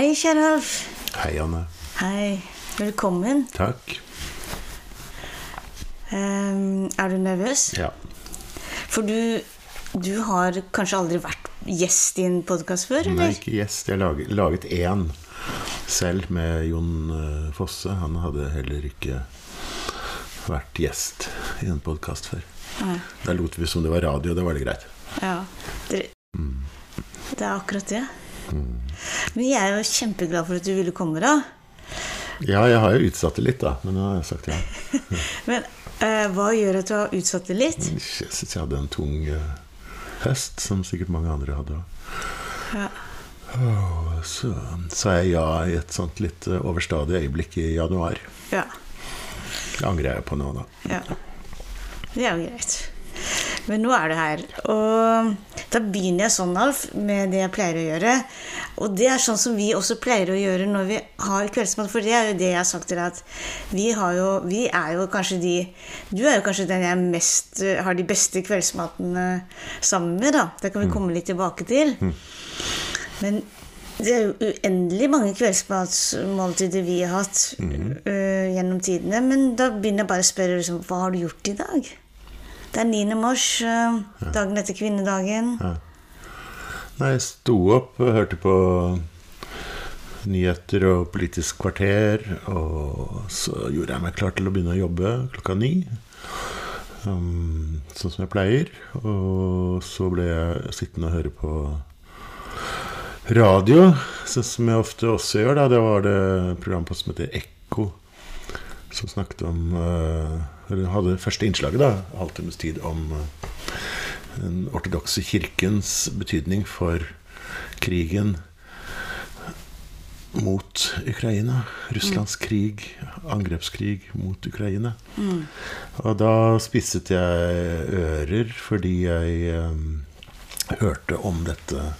Hei, Kjerulf. Hei, Anne. Hei. Velkommen. Takk. Um, er du nervøs? Ja. For du, du har kanskje aldri vært gjest i en podkast før, Nei, ikke gjest. Jeg laget, laget én selv med Jon eh, Fosse. Han hadde heller ikke vært gjest i en podkast før. Nei. Da lot vi som det var radio. Det var det greit. Ja. Det, det er akkurat det. Men jeg er jo kjempeglad for at du ville komme, da. Ja, jeg har jo utsatt det litt, da. Men nå har jeg sagt ja. Men uh, hva gjør at du har utsatt det litt? Jeg syns jeg hadde en tung uh, høst, som sikkert mange andre hadde òg. Ja. Så sa jeg ja i et sånt litt uh, overstadig øyeblikk i januar. ja. Det angrer jeg på nå, da. Ja. Det er jo greit. Men nå er du her. Og da begynner jeg sånn, Alf, med det jeg pleier å gjøre. Og det er sånn som vi også pleier å gjøre når vi har kveldsmat. For det er jo det jeg har sagt til deg, at vi, har jo, vi er jo kanskje de Du er jo kanskje den jeg mest har de beste kveldsmatene sammen med, da. Det kan vi komme litt tilbake til. Men det er jo uendelig mange kveldsmatmåltider vi har hatt øh, gjennom tidene. Men da begynner jeg bare å spørre liksom, hva har du gjort i dag? Det er 9. mars, øh, dagen etter kvinnedagen. Nei, jeg sto opp og hørte på nyheter og Politisk kvarter. Og så gjorde jeg meg klar til å begynne å jobbe klokka ni. Um, sånn som jeg pleier. Og så ble jeg sittende og høre på radio, sånn som jeg ofte også gjør. Da. Det var det programmet som heter Ekko, som snakket om eh, Eller hadde første innslaget, da, halvtimes tid, om eh, den ortodokse kirkens betydning for krigen mot Ukraina. Russlands krig, angrepskrig mot Ukraina. Og da spisset jeg ører fordi jeg eh, hørte om dette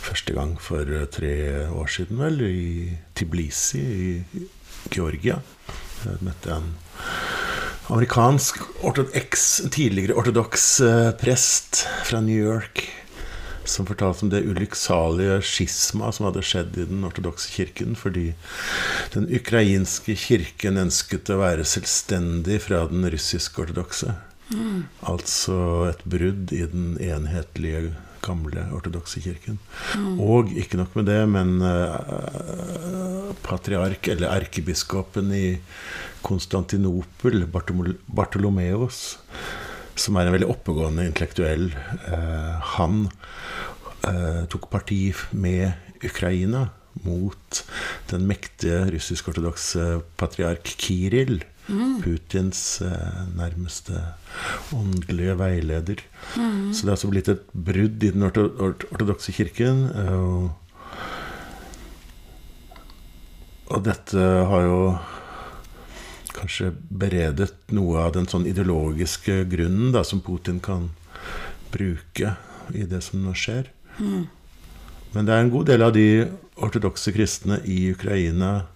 første gang for eh, tre år siden, vel, i Tiblisi i Georgia. Jeg møtte en amerikansk ortodoks, tidligere ortodoks eh, prest fra New York som fortalte om det ulykksalige skisma som hadde skjedd i den ortodokse kirken fordi den ukrainske kirken ønsket å være selvstendig fra den russisk-ortodokse. Altså et brudd i den enhetlige, gamle ortodokse kirken. Og ikke nok med det, men uh, patriark, eller erkebiskopen i Konstantinopel, Bartolomeos, som er en veldig oppegående intellektuell, eh, han eh, tok parti med Ukraina mot den mektige russisk-ortodokse patriark Kiril. Putins eh, nærmeste åndelige veileder. Så det er altså blitt et brudd i den orto ortodokse kirken. og dette har jo kanskje beredet noe av den sånn ideologiske grunnen da, som Putin kan bruke i det som nå skjer. Men det er en god del av de ortodokse kristne i Ukraina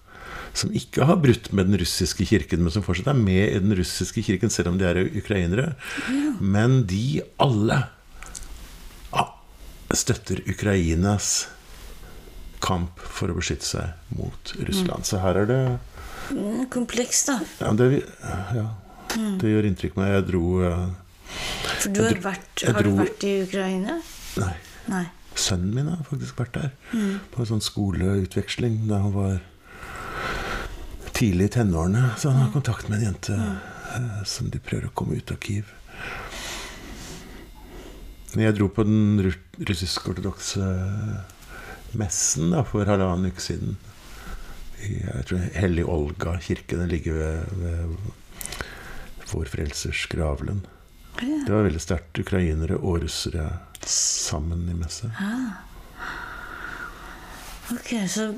som ikke har brutt med den russiske kirken, men som fortsatt er med i den russiske kirken, selv om de er ukrainere. Men de alle støtter Ukrainas kamp for å beskytte seg mot Russland. Så her er det Mm, Kompleks, da. Ja, det, ja, det gjør inntrykk på meg. Jeg dro eh, For du har, dro- vært, har dro, du vært i Ukraina? Nei. Nei. Sønnen min har faktisk vært der. På en sånn skoleutveksling da han var tidlig i tenårene. Så han har kontakt med en jente mm. som de prøver å komme ut av Kiev. Jeg dro på den ru- russisk-ortodokse messen da, for halvannen uke siden. Jeg tror Hellig Olga kirke. Den ligger ved, ved Vår Frelsers gravlund. Ja. Det var veldig sterkt. Ukrainere og russere sammen i messe. Ok, så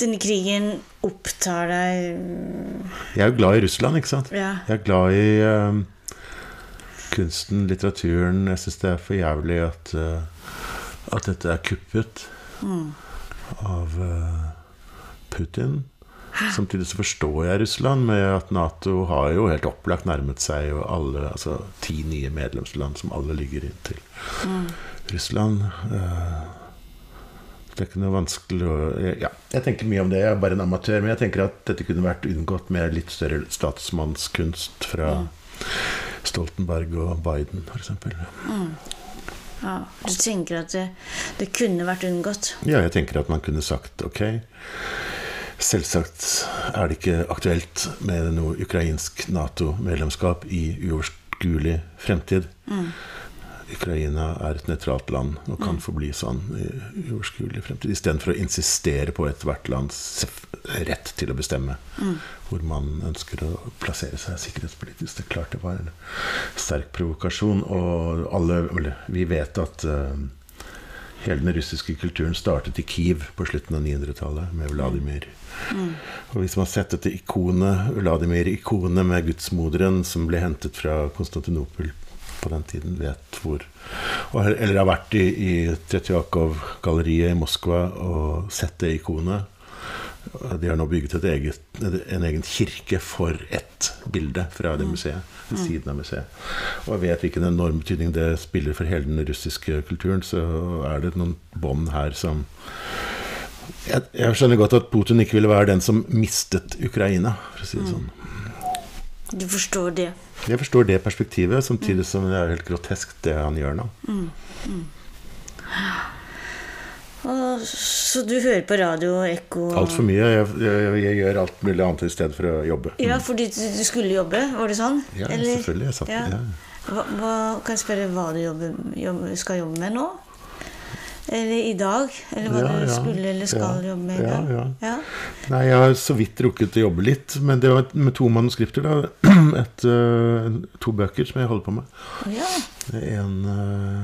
denne krigen opptar deg Jeg er jo glad i Russland, ikke sant? Ja. Jeg er glad i uh, kunsten, litteraturen. Jeg syns det er for jævlig at, uh, at dette er kuppet av eh, Putin. Samtidig så forstår jeg Russland med at Nato har jo helt opplagt nærmet seg alle, altså ti nye medlemsland som alle ligger inntil Russland. Eh, det er ikke noe vanskelig å Ja, jeg tenker mye om det. Jeg er bare en amatør. Men jeg tenker at dette kunne vært unngått med litt større statsmannskunst fra Stoltenberg og Biden, f.eks. Ja, du tenker at det, det kunne vært unngått? Ja, jeg tenker at man kunne sagt ok. Selvsagt er det ikke aktuelt med noe ukrainsk Nato-medlemskap i uoverskuelig fremtid. Ukraina er et nøytralt land og kan forbli sånn i uoverskuelig fremtid. Istedenfor å insistere på ethvert lands rett til å bestemme hvor man ønsker å plassere seg sikkerhetspolitisk. Det er klart det var en sterk provokasjon. Og alle Vi vet at uh, hele den russiske kulturen startet i Kiev på slutten av 900-tallet med Vladimir. Og hvis man har sett dette ikonet, Vladimir-ikonet med gudsmoderen som ble hentet fra Konstantinopel på den tiden, vet hvor Eller har vært i, i Tretjakov-galleriet i Moskva og sett det ikonet. De har nå bygget et eget, en egen kirke for ett bilde fra det museet. Ved siden av museet. Og jeg vet hvilken enorm betydning det spiller for hele den russiske kulturen. Så er det noen bånd her som jeg, jeg skjønner godt at Putin ikke ville være den som mistet Ukraina, for å si det sånn. Du forstår det? Jeg forstår det perspektivet, samtidig som det er helt grotesk det han gjør nå. Og, så du hører på radio og Ekko? Altfor mye. Jeg, jeg, jeg gjør alt mulig annet i stedet for å jobbe. Ja, fordi du, du skulle jobbe? Var det sånn? Ja, Eller- selvfølgelig. Jeg satt, Ja. ja. Hva, hva, kan jeg spørre hva du jobber, jobber, skal jobbe med nå? Eller i dag? Eller hva Ja, du skulle eller skal jobbe med i Ja, dag? ja. Nei, jeg har så vidt rukket å jobbe litt. Men det var med to manuskripter. da Et, øh, To bøker som jeg holder på med. Ja. En, øh,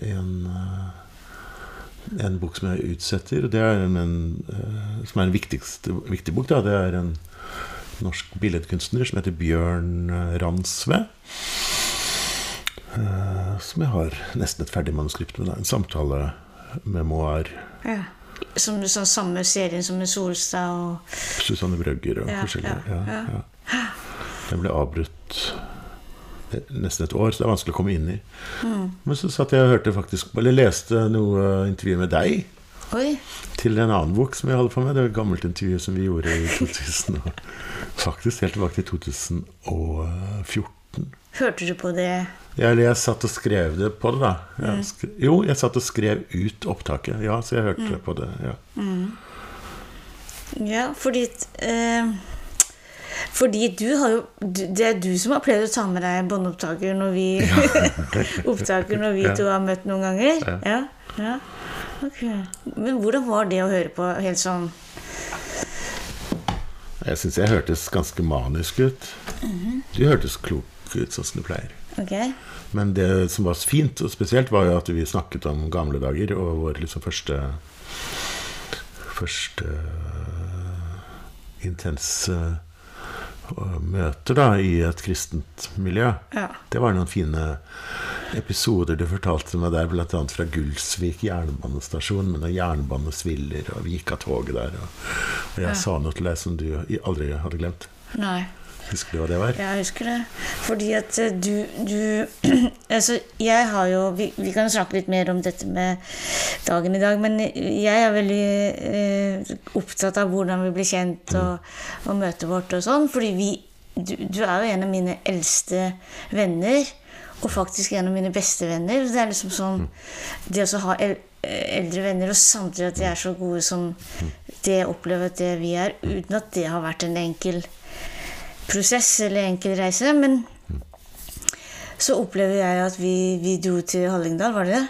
en, øh, en bok som jeg utsetter. og Det er en, en, som er en viktig bok. Da. Det er en norsk billedkunstner som heter Bjørn Ransve. Som jeg har nesten et ferdig manuskript med. da. En samtalememoar. ja. Som sånn samme serien som med Solstad og Susanne Brøgger og Ja, forskjellige. ja, Ja. Den ble avbrutt nesten et år, så det er vanskelig å komme inn i. Mm. Men så satt jeg og hørte faktisk, eller leste noe intervju med deg Oi! til en annen bok som jeg holder på med. Det var et gammelt intervju som vi gjorde i 2000, og faktisk helt tilbake til 2014. Hørte du på det? Eller jeg satt og skrev det på det, da. Mm. Jeg skrev, jo, jeg satt og skrev ut opptaket. Ja, så jeg hørte Mm. på det. ja. Ja, fordi eh, Fordi du har jo Det er du som har pleid å ta med deg båndopptaker når vi Opptaker når vi Ja. to har møtt noen ganger? Ja. Ja. ja. Ok. Men hvordan var det å høre på helt sånn Jeg syns jeg hørtes ganske manisk ut. Mhm. Du hørtes klok ut, sånn som du pleier. Ok? Men det som var fint og spesielt, var jo at vi snakket om gamle dager og vår liksom første Første intense øh, møter da i et kristent miljø. Ja. Det var noen fine episoder du fortalte meg der, bl.a. fra Gulsvik jernbanestasjon med noen jernbanesviller, og vi gikk av toget der. Og jeg Ja. sa noe til deg som du aldri hadde glemt. Nei. Husker du hva det var? Jeg husker det. Fordi at eh, du, du Altså, jeg har jo vi, vi kan snakke litt mer om dette med dagen i dag, men jeg er veldig eh, opptatt av hvordan vi blir kjent og, og møtet vårt og sånn. Fordi vi du, du er jo en av mine eldste venner, og faktisk en av mine beste venner. Det er liksom sånn Det å ha el, eldre venner, og samtidig at de er så gode som det jeg opplever at det vi er, uten at det har vært en enkel prosess eller enkel reise, men så opplever jeg at vi, vi dro til Hallingdal, var det det?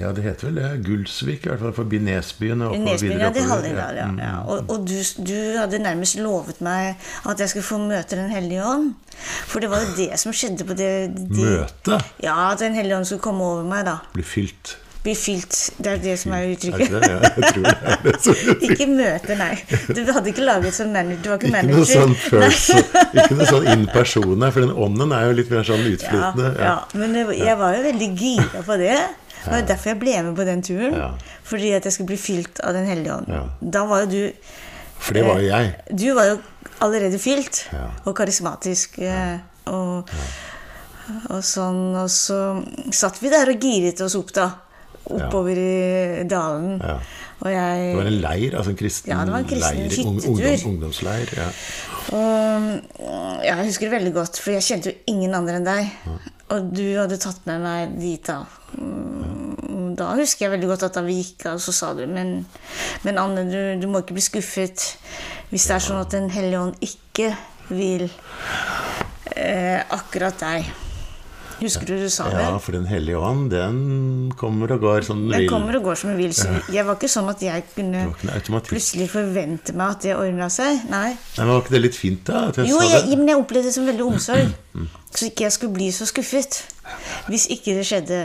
Ja, det heter vel det. Gulsvik, i hvert fall forbi Nesbyen. Og Nesbyen, ja, oppover. Hallingdal, ja. Mm. ja. Og, og du, du hadde nærmest lovet meg at jeg skulle få møte Den hellige ånd. For det var jo det som skjedde på det de, Møte Ja, at Den hellige ånd skulle komme over meg, da. Bli fylt. Bli fylt. Det er det som er Er uttrykket. ikke det? Ja, jeg tror det er det. som- Ikke møte, nei. Du hadde ikke laget sånn manager. Du var ikke Ikke manager. noe sånn følelse, ikke noe sånn in persona, for den ånden er jo litt mer sånn Ja, utflytende. ja, men jeg var jo veldig gira på det. Det var derfor jeg ble med på den turen. Ja. Fordi at jeg skulle bli fylt av Den hellige ånd. Ja. Da var jo du For det var jo jeg. Du var jo allerede fylt Ja. og karismatisk. eh, Og, og sånn, og så satt vi der og giret oss opp, da. Oppover i dalen. Jeg Det var en leir, altså en kristen, Ja, det var en kristen leir, ungdom, ungdomsleir. Ja. Og mm, jeg husker det veldig godt, for jeg kjente jo ingen andre enn deg. Og du hadde tatt med meg dit da. Mm, Da husker jeg veldig godt at da vi gikk av, så sa du Men, men Anne, du, du må ikke bli skuffet hvis det er sånn at Den hellige ånd ikke vil eh, akkurat deg. Husker du du sa det? ja, for Den hellige ånd, den kommer og går som Den vil. kommer og går som den vil. Så jeg var ikke sånn at jeg kunne Det plutselig forvente meg at det ordna seg. Nei. Nei, men Var ikke det litt fint, da? At jeg Jo, jeg, men jeg opplevde det som veldig omsorg. Så ikke jeg skulle bli så skuffet. Hvis ikke det skjedde.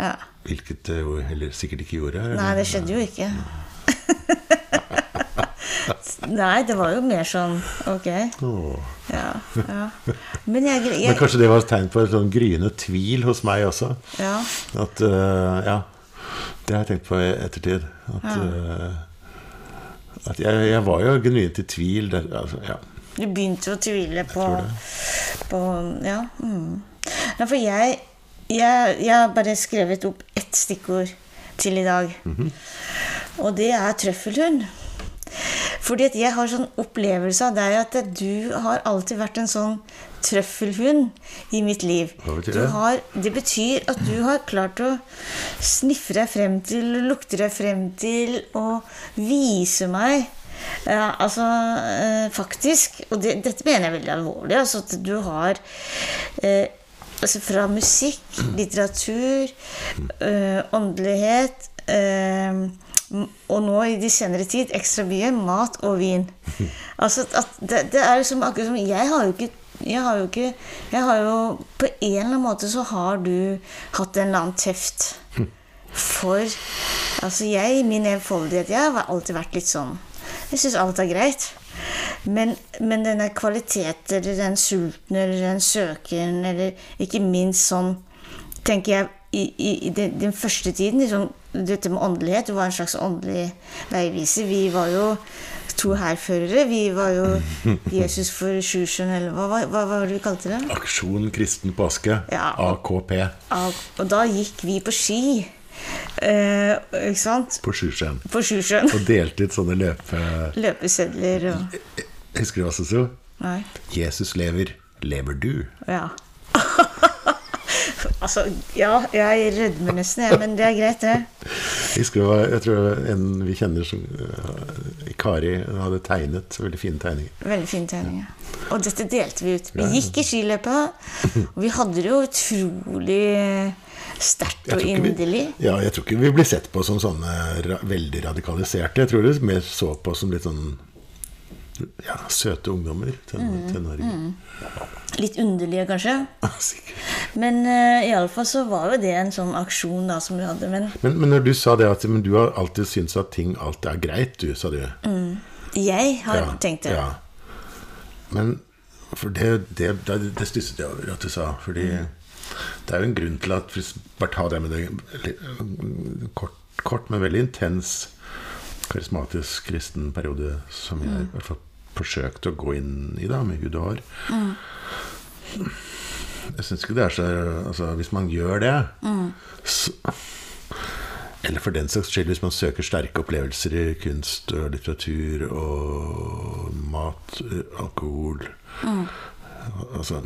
Ja. Hvilket det jo heller sikkert ikke gjorde. eller? Nei, det skjedde jo ikke. Nei, det var jo mer sånn Ok. Åh. Ja. Men jeg, Men kanskje det var et tegn på en sånn gryende tvil hos meg også? Ja. At uh, Ja. Det har jeg tenkt på i ettertid. At, uh, at jeg, jeg var jo genuint i tvil. Der, altså, ja. Du begynte å tvile på, på Ja. Mm. Nei, for jeg, jeg Jeg har bare skrevet opp ett stikkord til i dag. Og det er trøffelhund. Fordi at jeg har sånn opplevelse av deg at du har alltid vært en sånn trøffelhund i mitt liv. Hva betyr Du det? har, det betyr at du har klart å sniffe deg frem til, lukte deg frem til og vise meg ja, altså eh, faktisk Og det, dette mener jeg veldig alvorlig. Altså at du har eh, altså Fra musikk, litteratur, eh, åndelighet eh, og nå i de senere tid ekstra mye mat og vin. Altså det, det er liksom akkurat som Jeg har jo ikke jeg har jo ikke jeg har jo, På en eller annen måte så har du hatt en eller annen teft for Altså jeg, min enfoldighet Jeg har alltid vært litt sånn Jeg syns alt er greit. Men, men denne kvalitet, eller den sulten, eller den søken, eller ikke minst sånn Tenker jeg i, i, i den, den første tiden liksom, Dette med åndelighet, Det var en slags åndelig veiviser. Vi var jo to hærførere. Vi var jo Jesus for Sjusjøen, eller hva, hva, hva var det vi kalte det? Aksjon kristen påske. Ja. AKP Og da gikk vi på ski. Eh, ikke sant? på Sjusjøen. På Sjusjøen. Og delte ut sånne løpe... Løpesedler og Husker du hva som sto? Jesus lever. Lever du? Ja. altså, ja, jeg rødmer nesten, jeg, men det er greit, det. Jeg, Jeg tror en vi kjenner som eh, Kari hadde tegnet veldig fine tegninger. Veldig fine tegninger. ja. Og dette delte vi ut. Vi gikk i skiløpet, og vi hadde det jo utrolig sterkt og vi- inderlig. Ja, jeg tror ikke vi blir sett på som sånne ra veldig radikaliserte. Jeg tror det mer så på som litt sånn ja, søte ungdommer. Tenåringer. Mm, tenåringer. Litt underlige, kanskje. Sikkert. Men uh, iallfall så var jo det en sånn aksjon da som vi hadde. Men Men, men når du sa det at men du har alltid syntes at ting alltid er greit, du, sa du. jeg har tenkt det. Ja. Men for det, det, det, det stusset jeg over at du sa. Fordi det er jo en grunn til at hvis, Bare ta det med det kort, kort, men veldig intens karismatisk kristen periode som jeg i hvert fall forsøkte å gå inn i, da, med hud og hår. Jeg syns ikke det er så altså, Hvis man gjør det så, Eller for den saks skyld, hvis man søker sterke opplevelser i kunst og litteratur og mat, alkohol alkohol altså,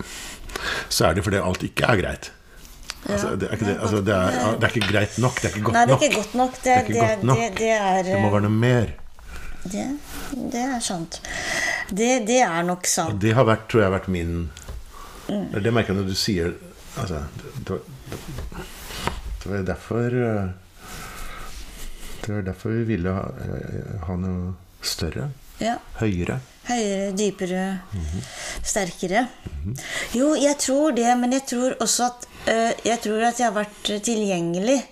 Så er det fordi alt ikke er greit. Altså, det, er ikke det, altså, det, er, det er ikke greit nok. Det er ikke godt Nei, det er nok. ikke godt nok. Det, Det er det, det, det Det må være noe mer. Det, det er sant. Det, det er nok sant. Og det har vært, tror jeg, vært min Det merker jeg når du sier altså, det, det, var derfor eh, Det var derfor vi ville ha, eh, ha noe større. Ja. Høyere. Høyere, dypere, sterkere. Jo, jeg tror det, men jeg tror også at øh, Jeg tror at jeg har vært tilgjengelig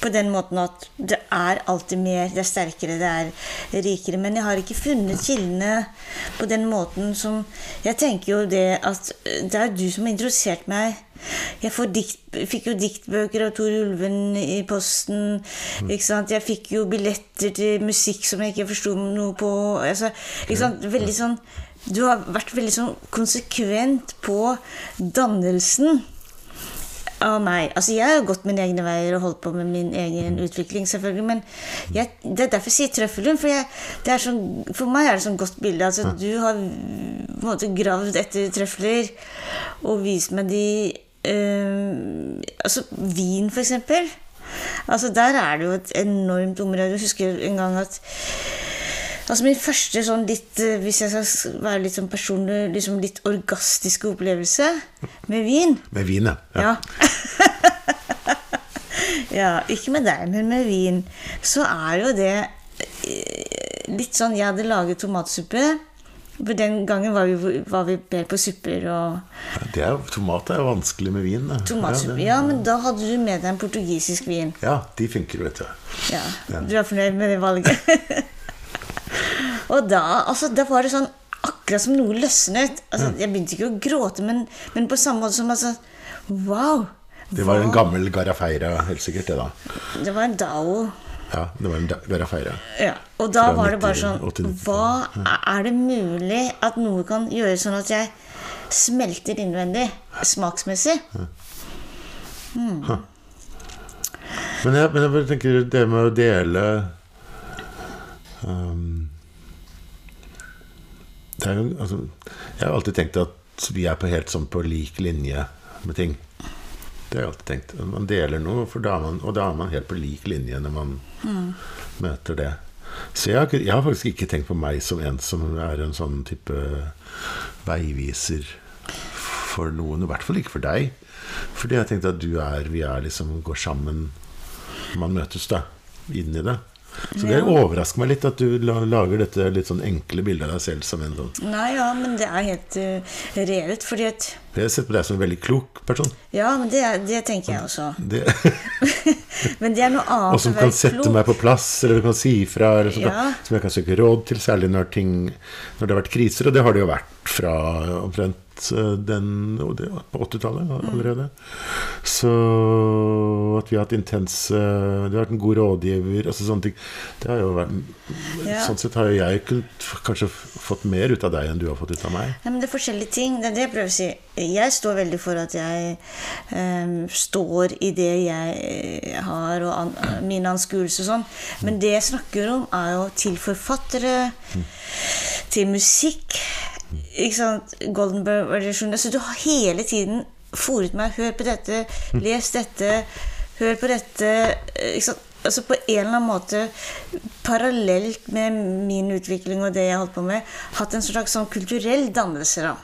på den måten at det er alltid mer, det er sterkere, det er rikere. Men jeg har ikke funnet kildene på den måten som Jeg tenker jo det at det er du som har introdusert meg. Jeg dikt, fikk jo diktbøker av Tor Ulven i posten. ikke sant? Jeg fikk jo billetter til musikk som jeg ikke forsto noe på. Altså? Veldig sånn Du har vært veldig sånn konsekvent på dannelsen av meg. Altså, jeg har gått mine egne veier og holdt på med min egen utvikling, selvfølgelig. Men jeg, det er derfor jeg sier trøffelhund. For, sånn, for meg er det sånn godt bilde. Altså, du har på en måte gravd etter trøfler og vist meg de øh, Altså vin, for eksempel. Altså, der er det jo et enormt område. Jeg husker en gang at Altså Min første sånn litt, eh, hvis jeg skal være litt sånn personlig, liksom litt orgastiske opplevelse med vin Med vin, ja. Ja. ja. Ikke med deg, men med vin. Så er jo det eh, litt sånn Jeg hadde laget tomatsuppe. For den gangen var vi, var vi mer på supper og det er, Tomat er vanskelig med vin. Tomatsuppe, ja, ja, men da hadde du med deg en portugisisk vin. Ja, de funker, vet du. Ja, Du er fornøyd med det valget? Og da, altså, da var det sånn akkurat som noe løsnet. Altså, jeg begynte ikke å gråte, men, men på samme måte som altså, Wow! Det var en gammel Garafeira, helt sikkert, det da. Det var en Dao. Ja, det var en Garafeira. Ja, og da var det bare sånn Hva Er det mulig at noe kan gjøre sånn at jeg smelter innvendig? Smaksmessig? Hmm. Men, jeg, men jeg tenker det med å dele um, jo, altså, jeg har alltid tenkt at vi er på helt sånn på lik linje med ting. Det har jeg alltid tenkt. Man deler noe, da man, og da er man helt på lik linje når man mm. møter det. Så jeg har, jeg har, faktisk ikke tenkt på meg som en som er en sånn type veiviser for noen. I hvert fall ikke for deg. Fordi jeg tenkte at du er, vi er liksom går sammen. Man møtes da, inn i det. Så det overrasker meg litt at du lager dette litt sånn enkle bildet av deg selv som en sånn Nei, ja, men det er helt uh, reelt, fordi at Jeg har sett på deg som en veldig klok person. Ja, men det, det tenker jeg også. Det. men det er noe annet Og som kan sette klok. meg på plass, eller du kan si ifra, eller som, ja. som jeg kan søke råd til, særlig når ting Når det har vært kriser, og det har det jo vært fra omtrent Eh, den på 80-tallet allerede. Så at vi har hatt intense Du har vært en god rådgiver, altså sånne ting. Det har jo vært, ja. Sånn sett har jo jeg kanskje fått mer ut av deg enn du har fått ut av meg. Ja, men det er forskjellige ting. Det er det jeg prøver å si. Jeg står veldig for at jeg um, står i det jeg har, og an, mine anskuelser og sånn. Men det jeg snakker om, er jo til forfattere, mm. til musikk ikke sant, Goldenberg-variasjonen. Så du har hele tiden fòret meg. Hør på dette, les dette, hør på dette. Ikke sant? Altså på en eller annen måte, parallelt med min utvikling og det jeg holdt på med, hatt en slags sånn kulturell dannelse. da.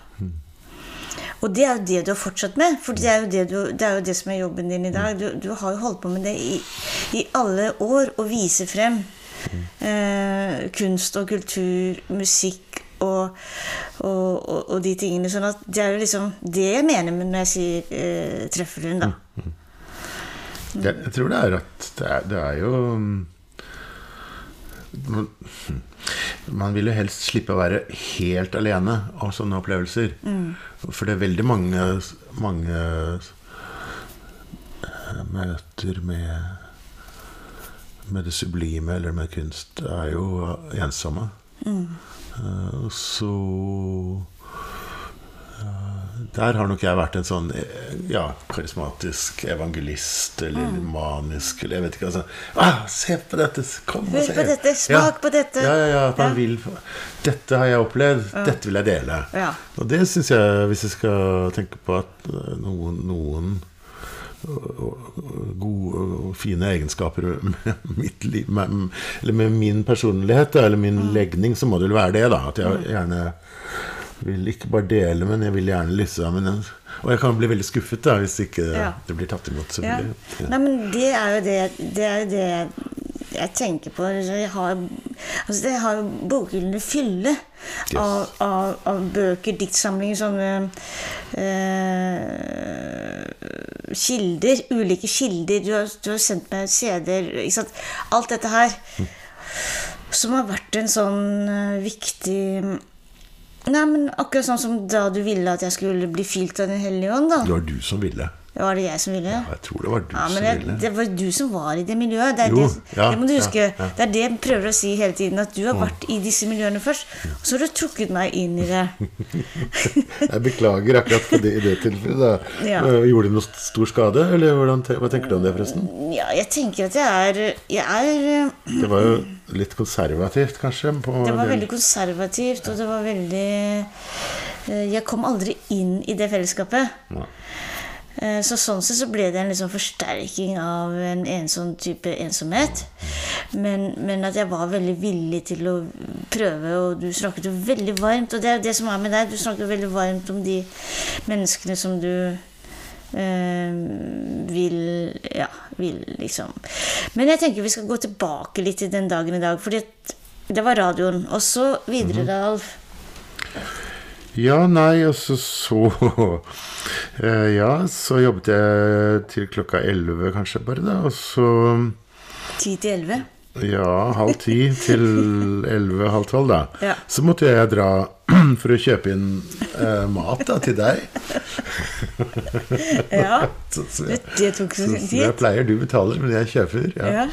Og det er jo det du har fortsatt med, for det er jo det, du, det, er jo det som er jobben din i dag. Du, du har jo holdt på med det i, i alle år, å vise frem eh, kunst og kultur, musikk og, og, og, og, de tingene. sånn at det er jo liksom det jeg mener når jeg sier eh, trøffelhund, da. Mm, mm. Jeg, jeg, tror det er at det er, det er jo man, man, vil jo helst slippe å være helt alene av sånne opplevelser. Mm. For det er veldig mange, mange eh, møter med med det sublime eller med kunst er jo ensomme. Mm. Eh, så der har nok jeg vært en sånn ja, karismatisk evangelist eller mm. manisk eller jeg vet ikke. Altså, ah, 'Se på dette! Kom og se!' på dette! Smak ja. på dette! Ja, ja, ja, at man vil Dette har jeg opplevd. Dette vil jeg dele. Og det syns jeg, hvis jeg skal tenke på at eh, noen, noen gode og fine egenskaper med mitt liv med, Eller med min personlighet eller min mm. legning, så må det vel være det, da. At jeg mm. gjerne vil ikke bare dele, men jeg vil gjerne liksom Og jeg kan bli veldig skuffet da, hvis ikke ja. det blir tatt imot. Ja. Ja. Nei, men det er jo det, det, er jo det jeg tenker på. Jeg har, altså jeg har bokhyllene fylle yes. av, av, av, bøker, diktsamlinger, sånne eh, kilder, ulike kilder. Du har, du har sendt meg CD-er. Alt dette her. Som har vært en sånn eh, viktig Nei, men Akkurat sånn som da du ville at jeg skulle bli fylt av Den hellige ånd. da Det var du som ville. Var det jeg som ville? Ja, jeg tror det var du Ja, men som det, ville. det var du som var i det miljøet. Det, Jo, det, ja, det må du huske. ja. Det er det jeg prøver å si hele tiden. At du har vært i disse miljøene først. Og så har du trukket meg inn i det. Jeg beklager akkurat på det, i det tilfellet. Eh, Gjorde det noe stor skade, eller hvordan, hva tenker du om det, forresten? Ja, jeg tenker at jeg er Jeg er Det var jo litt konservativt, kanskje? På Det var veldig konservativt, og det var veldig eh, Jeg kom aldri inn i det fellesskapet. Ja. Eh, Så sånn sett så ble det en liksom forsterking av en ensom type ensomhet. Men, men at jeg var veldig villig til å prøve, og du snakket jo veldig varmt. Og det er jo det som er med deg, du snakker jo veldig varmt om de menneskene som du øh, vil Ja, vil liksom Men jeg tenker vi skal gå tilbake litt til den dagen i dag, fordi det var radioen. Og så videre, da, Alf. Ja, nei, altså så eh, Ja, så jobbet jeg til klokka elleve, kanskje, bare, da. Og så Ti til elleve. Ja, halv ti til elleve, halv tolv, da. Ja. Så måtte jeg dra for å kjøpe inn eh, mat da, til deg. Ja. Så, så, Det, det tok så tid. så jeg pleier, du betaler, men jeg kjøper. Ja. Ja.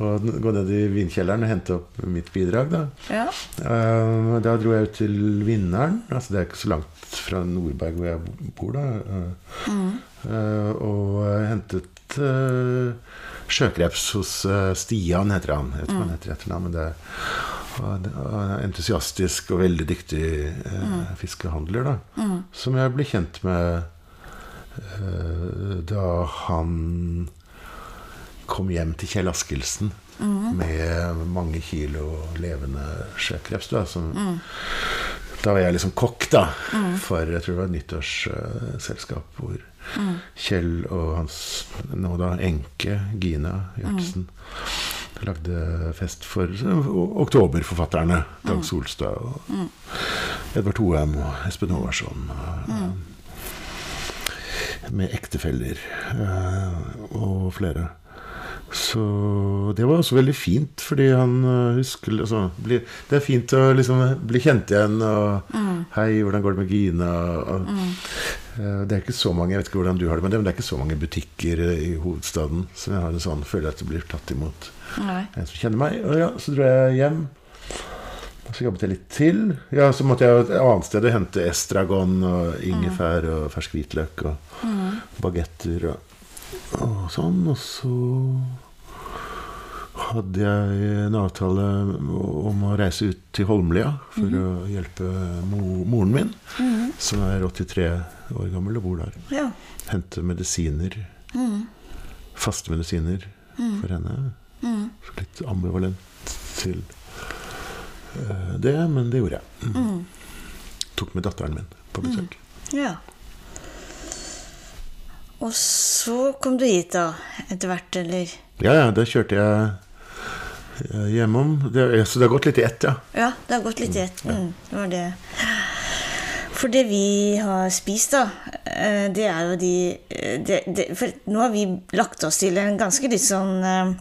Og gå ned i vinkjelleren og hente opp mitt bidrag, da. Ja. Uh, da dro jeg ut til Vinneren. Altså, det er ikke så langt fra Nordberg hvor jeg bor, da. Uh, mm. uh, og hentet uh, sjøkreps hos eh, Stian, heter han. Jeg hva han heter i etternavn, men det og en entusiastisk og veldig dyktig eh, fiskehandler, da. Som jeg ble kjent med eh, da han kom hjem til Kjell Askildsen med mange kilo levende sjøkreps. Da, som, da var jeg liksom kokk, da, for jeg tror det var et nyttårsselskap hvor Kjell og hans nå da enke Gina Gjertsen lagde fest for oktoberforfatterne. Dag Solstad og Edvard Hoem og Espen Håvarsson. og- Med ektefeller eh, og flere. Så det var også veldig fint, fordi han øh, husker altså, bli, Det er fint å liksom bli kjent igjen og Hei, hvordan går det med Gina? Og, øh, Det er ikke så mange jeg vet ikke hvordan du har det, men det, men det er ikke så mange butikker øh, i hovedstaden som jeg har en sånn føler at det blir tatt imot Nei. en som kjenner meg. Og ja, så dro jeg hjem. Så jobbet jeg litt til. Ja, Så måtte jeg et annet sted og hente estragon og ingefær og fersk hvitløk og bagetter og, og sånn. Og så hadde jeg en avtale om å reise ut til Holmlia for å hjelpe mo moren min, som er 83 år gammel og bor der. Ja. Hente medisiner. Faste medisiner for henne. Så litt ambivalent til eh, det, men det gjorde jeg. Mm. Tok med datteren min på besøk. ja. Og så kom du hit, da, etter hvert, eller? Ja, ja, det kjørte jeg eh, hjemom. Det, så det har gått litt i ett, ja. Ja, det har gått litt i ett. Mm, det var det. For det vi har spist, da, eh, det er jo de eh, det, det, For nå har vi lagt oss til en ganske litt sånn Hva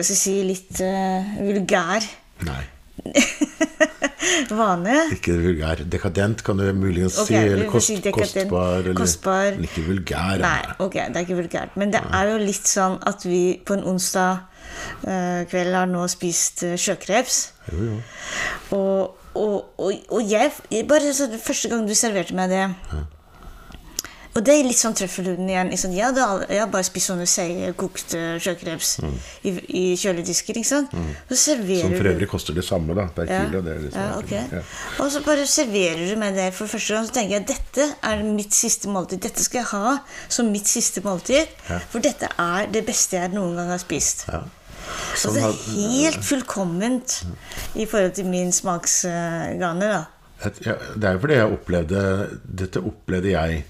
skal jeg si Litt uh, vulgær Nei, vane. ikke vulgær. Dekadent kan du muligens okay, si. Eller kost, si kostbar. Eller, Kostbar. Men ikke vulgær. Nei, ok, det er ikke vulgært. Men det er jo litt sånn at vi på en onsdag uh, kveld har nå spist uh, sjøkreps. Jo, jo. Og, og, og, og jeg, bare så, Første gang du serverte meg det Og det er litt sånn trøffelhuden igjen. Liksom, jeg, hadde, jeg har bare spist sånne seigkokte sjøkreps i, i kjøledisker. ikke sant? Så serverer Som for du- øvrig koster det samme da, per ja. kilo. Det liksom, ja, okay. ja. Og så bare serverer du meg det for første gang. Så tenker jeg dette er mitt siste måltid. Dette skal jeg ha som mitt siste måltid. For dette er det beste jeg noen gang har spist. Ja. Så Sånn det er helt fullkomment i forhold til min smaksgane, da. Det er jo fordi jeg opplevde Dette opplevde jeg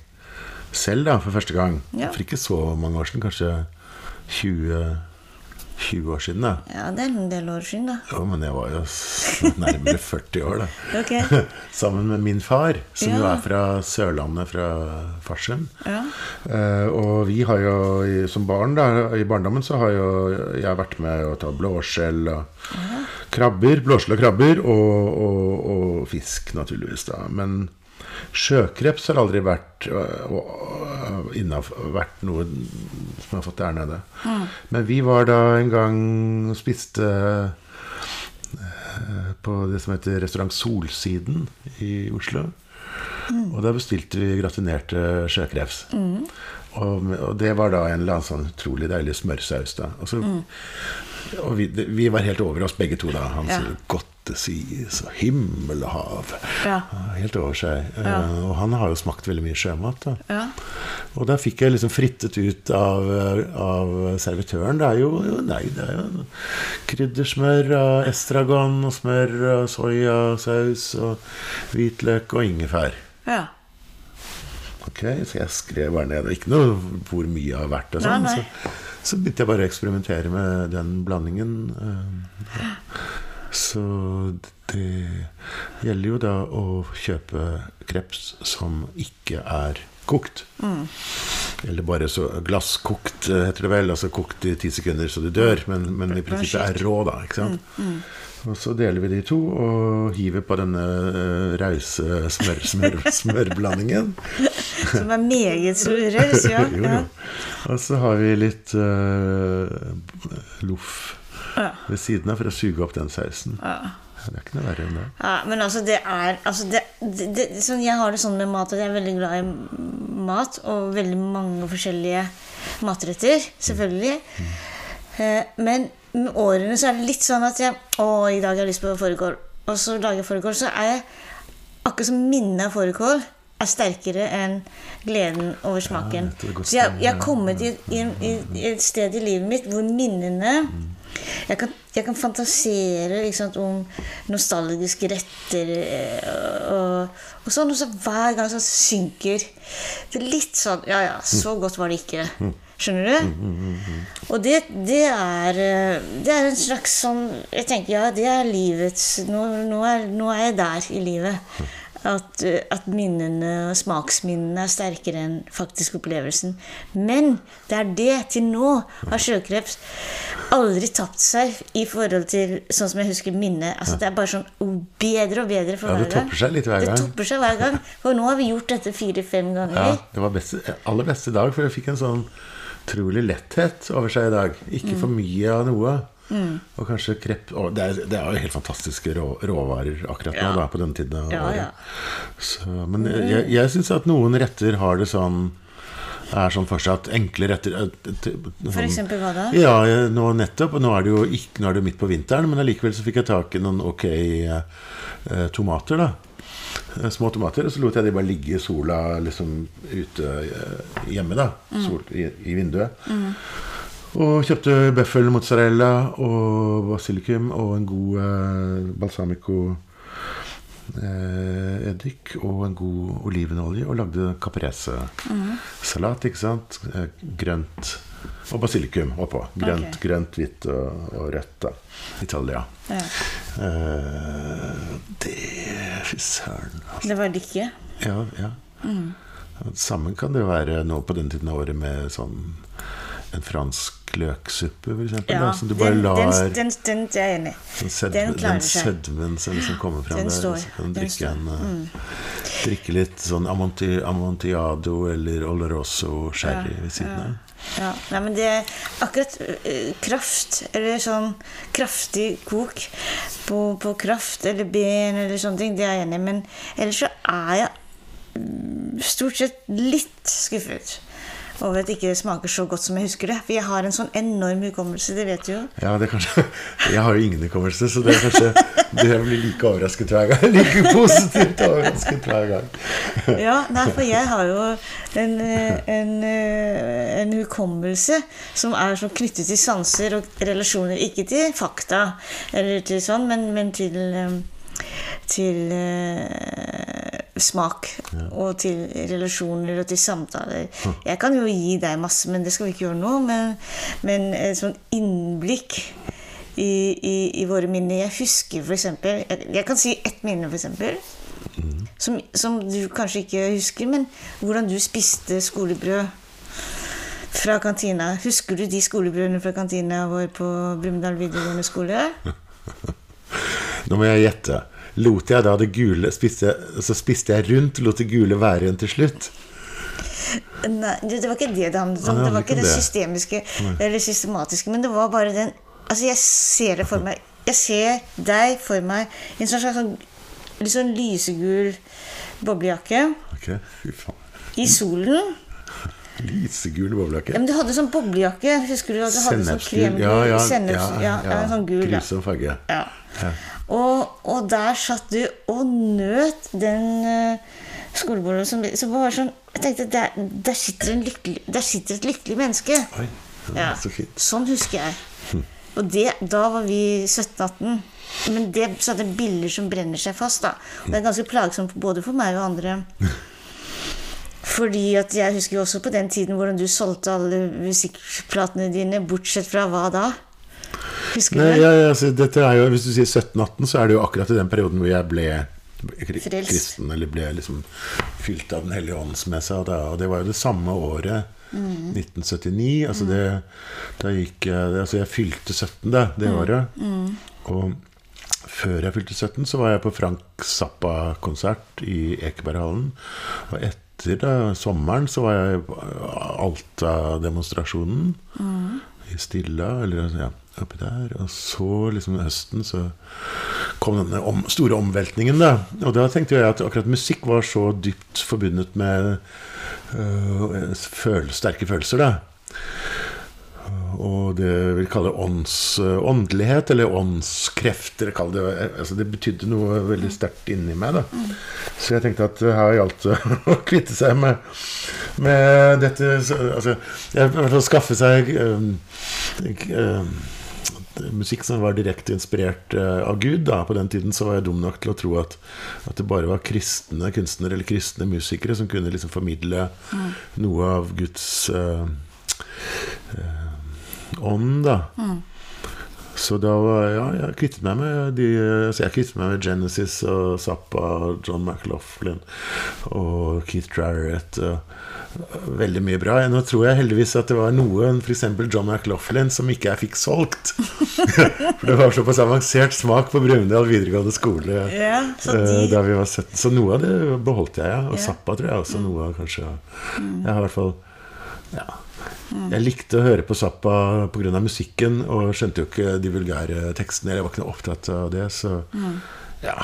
selv da, for første gang. Ja. For ikke så mange år siden, kanskje 20 20 år siden. Da. Ja, det er en del år siden, da. Jo, men jeg var jo nærmere 40 år, da. okay. Sammen med min far, som jo er fra Sørlandet, fra Farsund. Ja. Eh, og vi har jo som barn, da, i barndommen, så har jo jeg vært med å ta blåskjell og krabber. Blåskjell og krabber, og, og, og fisk, naturligvis, da. Men sjøkreps har aldri vært, øh, øh, innenfor- vært noe som har fått der nede. Men vi var da en gang og spiste eh, på det som heter restaurant Solsiden i Oslo. Og da bestilte vi gratinerte sjøkreps. Og, og det var da en eller annen sånn utrolig deilig smørsaus. da. Og, så, og vi, vi var helt over oss begge to da. Han Ja. sier 'godt sies', og 'himmel og hav'. Ja. Helt over seg. Ja. Eh, og han har jo smakt veldig mye sjømat. da. Ja. Og da fikk jeg liksom frittet ut av, av servitøren. Det er jo jo- nei, det er jo kryddersmør og estragon og smør og soyasaus og hvitløk og ingefær. ja. Ok, Så jeg skrev bare ned. Ikke noe hvor mye har vært. og sånn. Så, begynte jeg bare å eksperimentere med den blandingen. eh. Så det gjelder jo da å kjøpe kreps som ikke er kokt. Mm. Eller bare så glasskokt, eh, heter det vel. Altså kokt i ti sekunder så du dør. Men, men i prinsippet er rå, da. ikke sant? Mm, Og så deler vi de to og hiver på denne eh, rause smør, smør, smørblandingen. Som er meget raus, ja. jo, jo. Og så har vi litt uh, loff Ja. ved siden av for å suge opp den sausen. Ja. Det er ikke noe verre enn det. Ja, men altså, det er altså det, det, det, sånn, Jeg har det sånn med mat at jeg er veldig glad i mat, og veldig mange forskjellige matretter, selvfølgelig. Eh, men med årene så er det litt sånn at jeg Å, i dag har jeg lyst på fårikål. Og så lager jeg fårikål, så er jeg akkurat som minnet av fårikål er sterkere enn gleden over smaken. er så jeg, jeg har kommet i, i, i, i et sted i livet mitt hvor minnene jeg kan, jeg kan fantasere sant, om nostalgiske retter eh, og, og sånn, og så hver gang så synker det litt sånn Ja, ja, så godt var det ikke. Skjønner du? Og det, det, er, eh, det er en slags sånn Jeg tenker ja, det er livets Nå, nå, er, nå er jeg der i livet. At, eh, at minnene smaksminnene er sterkere enn faktisk opplevelsen. Men det er det. Til nå har sjøkreps aldri tapt seg i forhold til sånn som jeg husker minnet. Altså, det er bare sånn oh, bedre og bedre for Ja, det hver gang. topper seg litt hver gang. Det topper seg hver gang. For nå har vi gjort dette fire-fem ganger. Ja, det var beste, aller beste dag, for jeg fikk en sånn utrolig letthet over seg i dag. Ikke Mm. for mye av noe. Og kanskje krepp og det, er, det er jo helt fantastiske rå, råvarer akkurat nå, Ja. da, på denne tiden av Ja, året. ja. Så, men jeg, jeg syns at noen retter har det sånn er sånn fortsatt enkle retter sånn, For eksempel hva da? Ja, nå nettopp. Nå er det jo ikke, nå er det midt på vinteren, men allikevel så fikk jeg tak i noen ok eh, eh, tomater, da. Eh, Små tomater. Og så lot jeg de bare ligge i sola liksom ute eh, hjemme, da. Sol, i, I vinduet. Og kjøpte bøffel mozzarella og basilikum og en god eh, balsamico eh, eddik og en god olivenolje og lagde caprese-salat, ikke sant? Eh, Grønt og basilikum oppå. Grønt, okay. grønt hvitt og, og rødt, da. Italia. Ja. Uh, det Fy søren. Altså. Det var det. Ja, ja. Mm. Sammen kan det være nå på den tiden av året med sånn en fransk løksuppe, f.eks. Ja, som du bare den, lar den, den, den er jeg enig i. den, klarer den den, sødmen som liksom kommer fram Den der. står, Så kan du drikke, en, Mm. eh, drikke litt sånn amonti, amontillado eller oloroso sherry ved siden av. Ja, nei, men det akkurat øh, kraft, eller sånn kraftig kok på, på kraft eller ben eller sånne ting, det er jeg enig i. Men ellers så er jeg mm, stort sett litt skuffet over at det ikke smaker så godt som jeg husker det. For jeg har en sånn enorm hukommelse, det vet du jo. Ja, det er kanskje Jeg har jo ingen hukommelse, så det er kanskje Det blir like overrasket hver gang. Like positivt overrasket hver gang. Ja, nei, for jeg har jo en, eh, en, eh, en hukommelse som er så knyttet til sanser og relasjoner. Ikke til fakta, eller til sånn, men, men til eh, til eh, smak og til relasjoner og til samtaler. Jeg kan jo gi deg masse, men det skal vi ikke gjøre nå. Men, men et sånn innblikk i, i, i våre minner. Jeg husker eksempel Jeg, jeg kan si ett minne, for eksempel. Som, som du kanskje ikke husker, men hvordan du spiste skolebrød fra kantina. Husker du de skolebrødene fra kantina vår på Brumunddal videregående skole? Nå må jeg gjette. Lot jeg da det gule spiste, Så spiste jeg rundt, lot det gule være igjen til slutt? Nei, det, var ikke det det handlet om. Det var ikke det det. systemiske eller systematiske, men det var bare den Altså, jeg ser det for meg Jeg ser deg for meg i en slags sånn, litt sånn lysegul boblejakke Okay, i solen. Lysegul Ja, boblejakke. men du hadde sånn boblejakke. Husker du at du hadde sånn kremgul Ja, ja, senneps, ja, ja, ja, sånn gul. Ja. Grusom farge. Ja. Og, og der satt du og nøt den uh, skolebordet som, som var sånn Jeg tenkte der, der, sitter en lykkelig, der sitter et lykkelig menneske. Oi, Ja. så fint. Sånn husker jeg. Og det, da var vi 17-18. Men det satte er bilder som brenner seg fast. da. Og det er ganske plagsomt både for meg og andre. Fordi at jeg husker jo også på den tiden hvordan du solgte alle musikkplatene dine, bortsett fra hva da? Husker Nei, du? ja, ja, altså, dette er jo, Hvis du sier 17-18, så er det jo akkurat i den perioden hvor jeg ble Frelst. kristen, eller ble liksom fylt av Den hellige åndsmessa. Og, da- og det var jo det samme året, Mm. 1979. Altså det, da gikk jeg Altså jeg fylte 17 da, det Mm. året. Og før jeg fylte 17, så var jeg på Frank Zappa-konsert i Ekeberghallen. Og etter da, sommeren så var jeg i Alta-demonstrasjonen i Stilla, eller ja, oppi der. Og så liksom høsten så kom denne om, store omveltningen, da. Og da tenkte jeg at akkurat musikk var så dypt forbundet med øh, føl sterke følelser, da. Og det vi kaller ånds, åndelighet, eller åndskrefter. kall Det altså det betydde noe veldig sterkt inni meg. da Så jeg tenkte at her gjaldt det å kvitte seg med, med dette så- altså, jeg, I hvert fall skaffe seg øhm, øhm, musikk som var direkte inspirert av Gud. da På den tiden så var jeg dum nok til å tro at, at det bare var kristne kunstnere eller kristne musikere som kunne liksom formidle noe av Guds øh, øh, ånd, da. Så da var ja, jeg kvittet meg med de altså Jeg kvittet meg med Genesis og Zappa, John McLaughlin og Keith Jarrett. Og veldig mye bra. Nå tror jeg heldigvis at det var noen, f.eks. John McLaughlin, som ikke jeg fikk solgt. For det var såpass avansert smak på Brumunddal videregående skole Ja, eh, de- da vi var 17. Så noe av det beholdt jeg, ja. Og. Zappa tror jeg også noe av kanskje Jeg har i hvert fall ja. Jeg likte å høre på Zappa pga. musikken, og skjønte jo ikke de vulgære tekstene. Jeg var ikke noe opptatt av det. Så ja,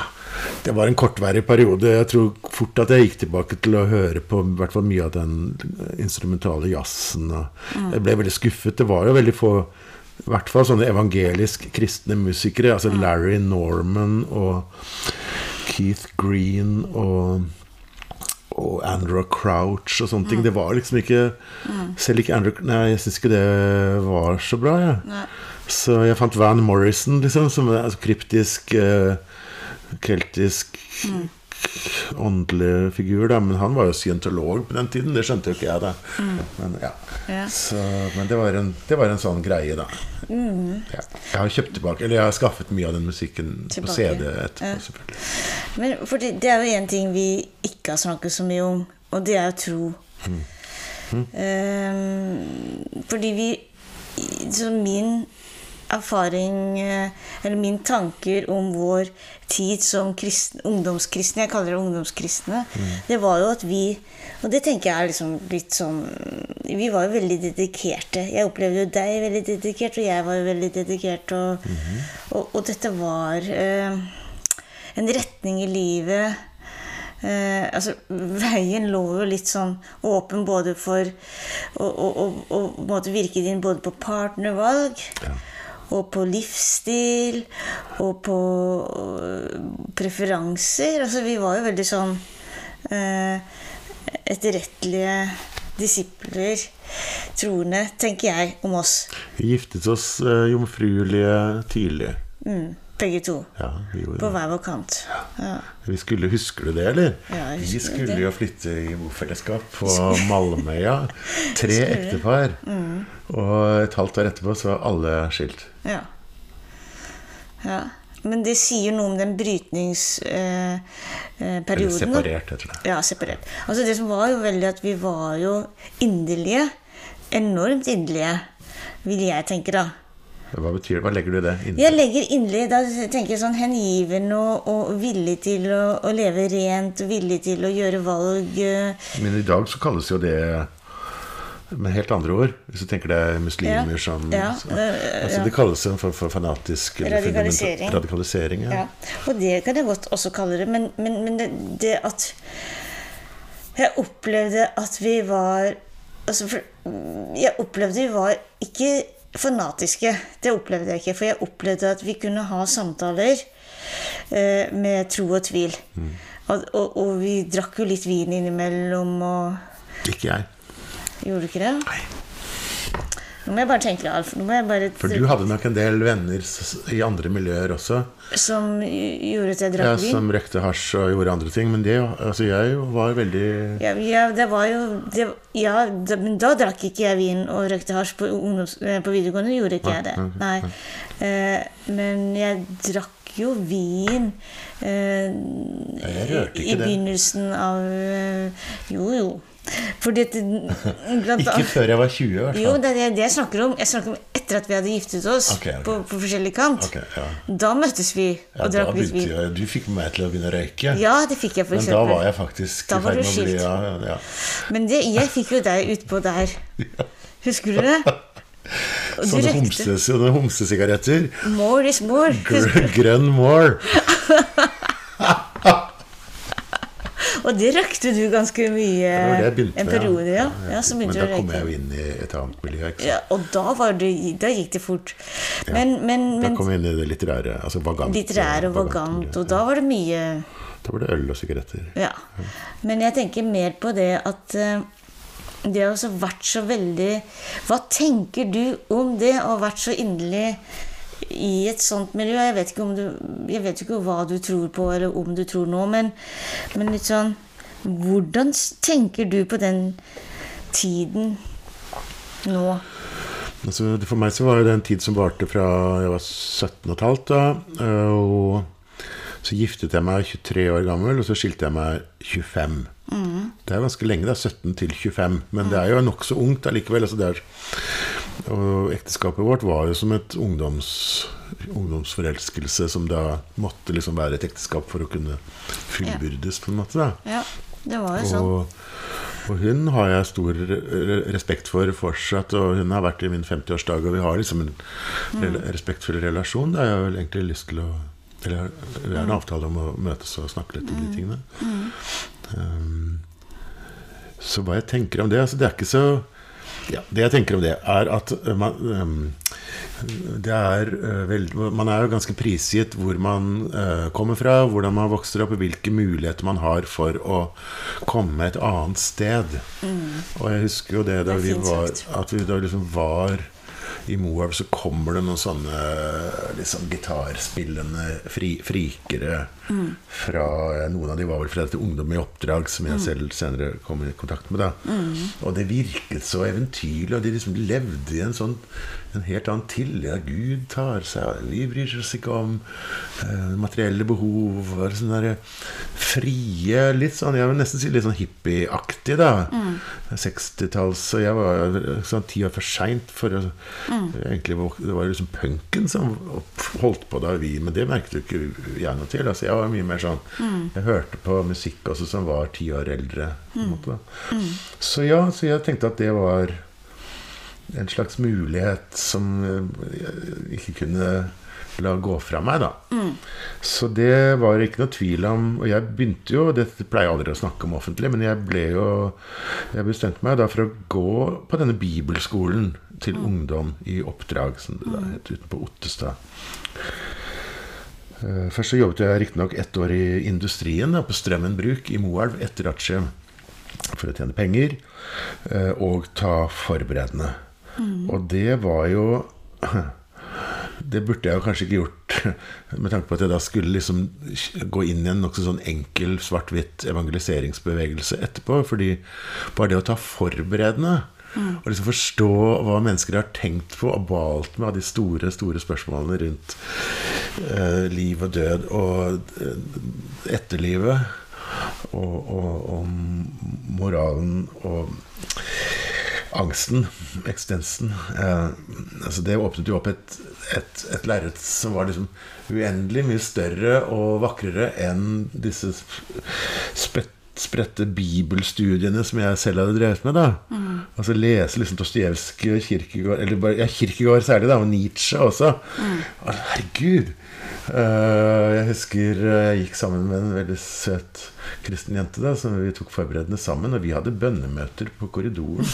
det var en kortværig periode. Jeg tror fort at jeg gikk tilbake til å høre på hvert fall mye av den instrumentale jazzen. Og jeg ble veldig skuffet. Det var jo veldig få i hvert fall sånne evangelisk kristne musikere. Altså Larry Norman og Keith Green og og Andrew Crouch og sånne ting. Det var liksom ikke Selv ikke Andrew Nei, jeg syns ikke det var så bra, jeg. Ja. Så jeg fant Van Morrison, liksom, som er altså, kryptisk eh, keltisk åndelig figur, da. Men han var jo scientolog på den tiden. Det skjønte jo ikke jeg, da. Men ja. Ja. Så, men det var, en, det var en sånn greie, da. Ja. Jeg har kjøpt tilbake Eller jeg har skaffet mye av den musikken på CD etterpå, selvfølgelig. Men fordi det er jo en ting vi ikke har snakket så mye om, og det er jo tro. Um, fordi vi Så min erfaring, eh, eller mine tanker om vår tid som kristne, ungdomskristne, jeg kaller det ungdomskristne, det var jo at vi Og det tenker jeg er liksom litt sånn Vi var jo veldig dedikerte. Jeg opplevde jo deg veldig dedikert, og jeg var jo veldig dedikert. Og, og, og dette var eh, en retning i livet eh, altså, Veien lå jo litt sånn åpen både for å, å, å, å virke din både på partnervalg Ja. Og på livsstil og på øh, preferanser. Altså, vi var jo veldig sånn eh, etterrettelige disipler, troende, tenker jeg om oss. Vi giftet oss eh, jomfruelige tidlig. Begge to. Ja, vi gjorde På hver vår kant. Ja. Vi skulle, Husker du det, eller? Ja, jeg vi skulle det. jo flytte i bofellesskap på Malmøya. Tre ektepar. Mm. Og et halvt år etterpå så var alle skilt. Ja. ja. Men det sier noe om den brytningsperioden. Eh, Eller perioden, da. separert, heter det. Ja, separert. Altså Det som var jo veldig at vi var jo inderlige. Enormt inderlige, vil jeg tenke, da. Hva betyr det? Hva legger du i det? Inni- Jeg legger inderlig Da tenker jeg sånn hengiven og, og villig til å, å leve rent, villig til å gjøre valg. eh, Men i dag så kalles jo det med helt andre ord. Hvis du tenker det er muslimer Ja. som Ja, så, altså ja. Det kalles en form for fanatisk Radikalisering. radikalisering ja. Og det kan jeg godt også kalle det. Men, men, men det, det at Jeg opplevde at vi var altså Jeg opplevde vi var ikke fanatiske. Det opplevde jeg ikke. For jeg opplevde at vi kunne ha samtaler eh, med tro og tvil. Og, og, og vi drakk jo litt vin innimellom og Ikke jeg. Gjorde du ikke det? Nei. Nå må jeg bare tenke, Alf. Bare For du hadde nok en del venner i andre miljøer også. Som gjorde at jeg Ja, drakk vin? som røkte hasj og gjorde andre ting. Men det, altså jeg var veldig Ja, ja, det var jo det, Ja, da, men da drakk ikke jeg vin og røykte hasj på, ungdoms, eh, på videregående. gjorde ikke jeg det. Nei. Eh, men jeg drakk jo vin eh, i begynnelsen av eh, Jo, jo. Fordi at Ikke før jeg var 20, i hvert Jo, det er det jeg snakker om. Jeg snakker om etter at vi hadde giftet oss okay, okay. På, på forskjellig kant. Okay, ja. Da møttes vi og ja, drakk litt vin. jeg, du fikk meg til å begynne å røyke. Ja, det fikk jeg, for Men da var jeg faktisk i ferd med å bli ja, ja. Men det, jeg fikk jo deg utpå der. Husker du det? Sånne, røykte. homse, sånne homsesigaretter. More is more. Gr grønn more. Og det rakte du ganske mye en periode, ja. ja så Men da kom jeg jo inn i et annet miljø. Ja, og da, var det, da gikk det fort. Men, men, Da kom jeg inn i det litterære. Altså vagant. Litterære og vagant, og da var det mye Da var det øl og sigaretter. Ja. Men jeg tenker mer på det at eh, det har også vært så veldig Hva tenker du om det å ha vært så inderlig i et sånt miljø? Jeg vet ikke, om du, jeg vet ikke hva du tror på, eller om du tror nå, men, men litt sånn Hvordan tenker du på den tiden nå? Altså, for meg så var det en tid som varte fra jeg var 17 og et halvt da. Og så giftet jeg meg 23 år gammel, og så skilte jeg meg 25. Det er ganske lenge, da. 17 til 25. Men det er jo nokså ungt allikevel. Altså det er, og ekteskapet vårt var jo som et ungdoms, ungdomsforelskelse som da måtte liksom være et ekteskap for å kunne fullbyrdes, på en måte. da. Ja, det var jo sånn. Og, og hun har jeg stor respekt for fortsatt, og hun har vært i min 50-årsdag, og vi har liksom en rela- respektfull relasjon. Da har jeg vel egentlig lyst til å Eller vi har en avtale om å møtes og snakke litt om de tingene. Um, så hva jeg tenker om det altså Det er ikke så ja, Det jeg tenker om det, er at uh, man, um, det er uh, vel, Man er jo ganske prisgitt hvor man uh, kommer fra, hvordan man vokser opp, og hvilke muligheter man har for å komme et annet sted. Og jeg husker jo det da Mm. Det vi var. At vi da liksom var i Moab så kommer det noen sånne liksom gitarspillende fri, frikere Mm. fra Noen av de var vel fra dette Ungdom i oppdrag, som Mm. jeg selv senere kom i kontakt med. da Og det virket så eventyrlig, og de liksom levde i en sånn en helt annen tillit. Ja, Gud tar seg av Vi bryr oss ikke om eh, materielle behov. Og sånn der frie Litt sånn, jeg vil nesten si litt sånn hippieaktig, da. 60-talls Så jeg var sånn ti år for seint for å egentlig, Det var liksom punken som holdt på da vi Men det merket jo ikke jeg noe til. Altså, jeg var mye mer sånn Jeg hørte på musikk også som var ti år eldre. På en måte, da. Så ja, så jeg tenkte at det var en slags mulighet som eh, jeg ikke kunne la gå fra meg, da. Så det var ikke noe tvil om Og jeg begynte jo Dette pleier jeg aldri å snakke om offentlig, men jeg ble jo Jeg bestemte meg da for å gå på denne bibelskolen til ungdom i oppdrag, som det da het, utenpå Ottestad. Eh, Først så jobbet jeg riktignok ett år i industrien, da, på Strømmen bruk i Moelv etter Atsjem, for å tjene penger eh, og ta forberedende. Og det var jo det burde jeg jo kanskje ikke gjort, med tanke på at jeg da skulle liksom gå inn i en nokså sånn enkel svart-hvitt evangeliseringsbevegelse etterpå. Fordi bare det å ta forberedende mm. og liksom forstå hva mennesker har tenkt på og balt med av de store, store spørsmålene rundt eh, liv og død og eh, etterlivet og, og, og moralen og angsten, eksistensen eh, altså Det åpnet jo opp et, et, et lerret som var liksom uendelig mye større og vakrere enn disse spett, spredte bibelstudiene som jeg selv hadde drevet med. da mm. Altså lese liksom Dostojevskij og Kirkegård Eller bare, ja, Kirkegård særlig, da, og Nietzsche også. Mm. Herregud! Uh, jeg husker uh, jeg gikk sammen med en veldig søt kristen jente da, som vi tok forberedende sammen. Og vi hadde bønnemøter på korridoren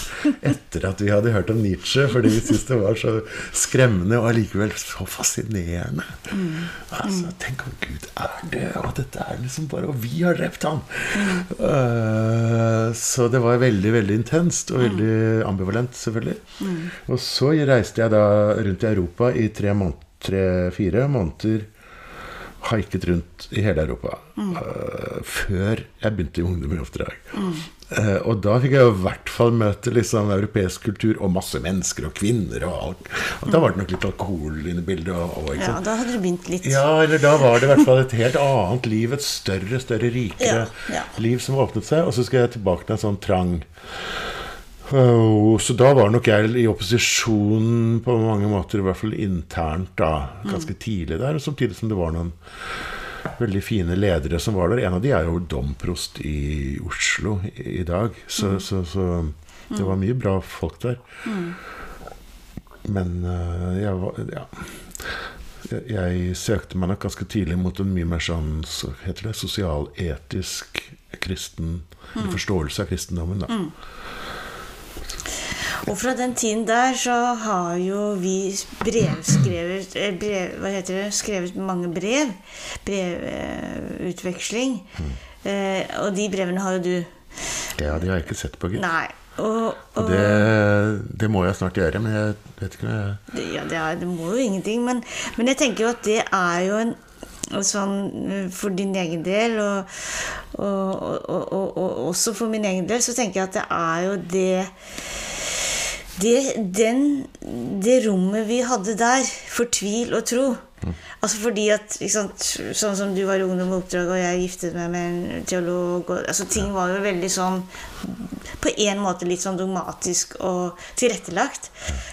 etter at vi hadde hørt om Nietzsche, fordi vi syntes det var så skremmende og allikevel så fascinerende. Mm. Altså, tenk om Gud er det, og dette er liksom bare Og vi har drept ham! Mm. Uh, så det var veldig, veldig intenst og veldig ambivalent, selvfølgelig. Mm. Og så reiste jeg da rundt i Europa i tre måneder tre-fire måneder haiket rundt i hele Europa. Mm. Uh, før jeg begynte i Ungdom i oppdrag. Mm. Uh, og da fikk jeg i hvert fall møte liksom europeisk kultur og masse mennesker og kvinner. Og, alt. og da var det nok litt alkohol inne i bildet. Og, og, ja, da hadde du begynt litt. Ja, eller da var det i hvert fall et helt annet liv. Et større, større, rikere ja, ja. liv som åpnet seg. Og så skal jeg tilbake til en sånn trang så da var nok jeg i opposisjon på mange måter, i hvert fall internt, da, ganske mm. tidlig der. Samtidig som det var noen veldig fine ledere som var der. En av de er jo domprost i Oslo i, dag. Så, mm. så, så, det var mye bra folk der. Mm. Men uh, jeg var Ja. Jeg, jeg, søkte meg nok ganske tidlig mot en mye mer sånn så heter det, sosialetisk kristen mm. forståelse av kristendommen. da. Og fra den tiden der så har jo vi brevskrevet eh, brev, Hva heter det? Skrevet mange brev. Brevutveksling. Mm. Eh, og de brevene har jo du. Ja, de har jeg ikke sett på, gitt. Nei. Og, og, det, det, må jeg snart gjøre, men jeg vet ikke om jeg Ja, det, er, det må jo ingenting. Men, men, jeg tenker jo at det er jo en sånn for din egen del, og, og, og, også for min egen del, så tenker jeg at det er jo det det, den, det rommet vi hadde der for tvil og tro mm. Altså fordi at sant, Sånn som du var i Ungdom og Oppdrag, og jeg giftet meg med en teolog og, altså Ting var jo veldig sånn På en måte litt sånn dogmatisk og tilrettelagt.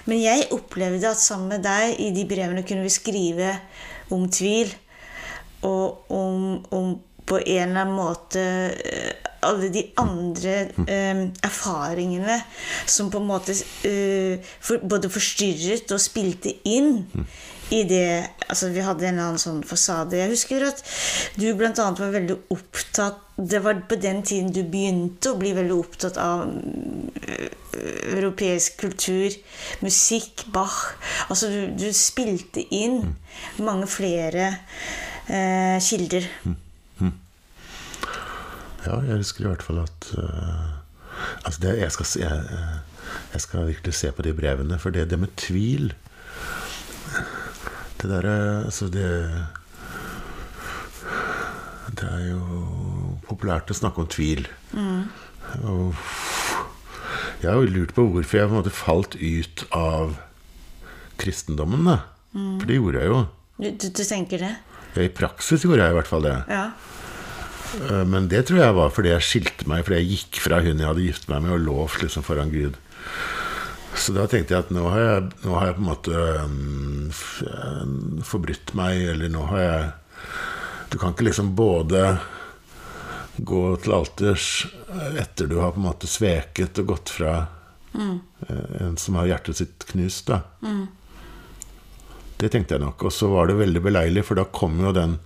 Men jeg opplevde at sammen med deg i de brevene kunne vi skrive om tvil. Og om, om på en eller annen måte alle de andre eh, erfaringene som på en måte eh, for, både forstyrret og spilte inn i det Altså, vi hadde en eller annen sånn fasade. Jeg husker at du bl.a. var veldig opptatt Det var på den tiden du begynte å bli veldig opptatt av øh, europeisk kultur, musikk, Bach Altså, du, du spilte inn mange flere eh, kilder. Mm. Ja, jeg husker i hvert fall at uh, Altså, det, jeg, skal, jeg, jeg, skal, virkelig se på de brevene, for det, det med tvil Det derre Altså, det Det er jo populært å snakke om tvil. Mm. Og jeg har jo lurt på hvorfor jeg på en måte falt ut av kristendommen, da. Mm. For det gjorde jeg jo. Du, du, du tenker det? Ja, I praksis gjorde jeg i hvert fall det. Ja. Eh, men det tror jeg var fordi jeg skilte meg, fordi jeg gikk fra hun jeg hadde giftet meg med, og lovt liksom foran Gud. Så da tenkte jeg at nå har jeg, nå har jeg på en måte forbrytt forbrutt meg, eller nå har jeg Du kan ikke liksom både gå til alters etter du har på en måte sveket og gått fra mm. en som har hjertet sitt knust, da. Mm. Det tenkte jeg nok. Og så var det veldig beleilig, for da kom jo den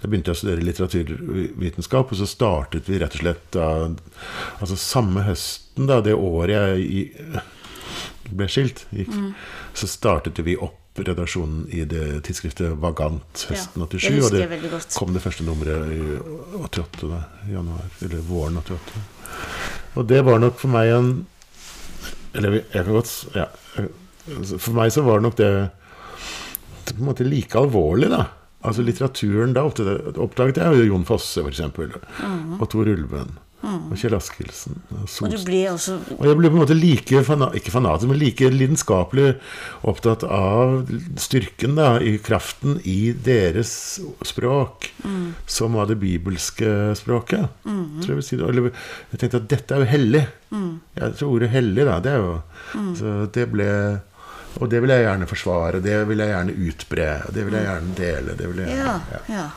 Da begynte jeg å studere litteraturvitenskap, og så startet vi rett og slett da Altså samme høsten, da, det året jeg ble skilt, gikk, mm. så startet vi opp redaksjonen i det tidsskriftet Vagant høsten ja, 87. Og det kom det første nummeret i 88, da, januar, eller våren 88. Og det var nok for meg en Eller jeg kan godt Ja. For meg så var det nok det på en måte like alvorlig, da. Altså litteraturen, Da oppdaget jeg jo Jon Fosse, for eksempel. Og Tor Ulven. Og Kjell Askildsen. Og Og også og jeg ble på en måte like fana ikke fanatisk, men like lidenskapelig opptatt av styrken da, i kraften i deres språk, som var det bibelske språket. Tror jeg, vil si det. Eller, jeg tenkte at dette er jo hellig. Jeg tror ordet hellig, da, det er jo så det ble Og det vil jeg gjerne forsvare, det vil jeg gjerne utbre, det vil jeg gjerne dele. Det, vil jeg, Ja. ja. ja.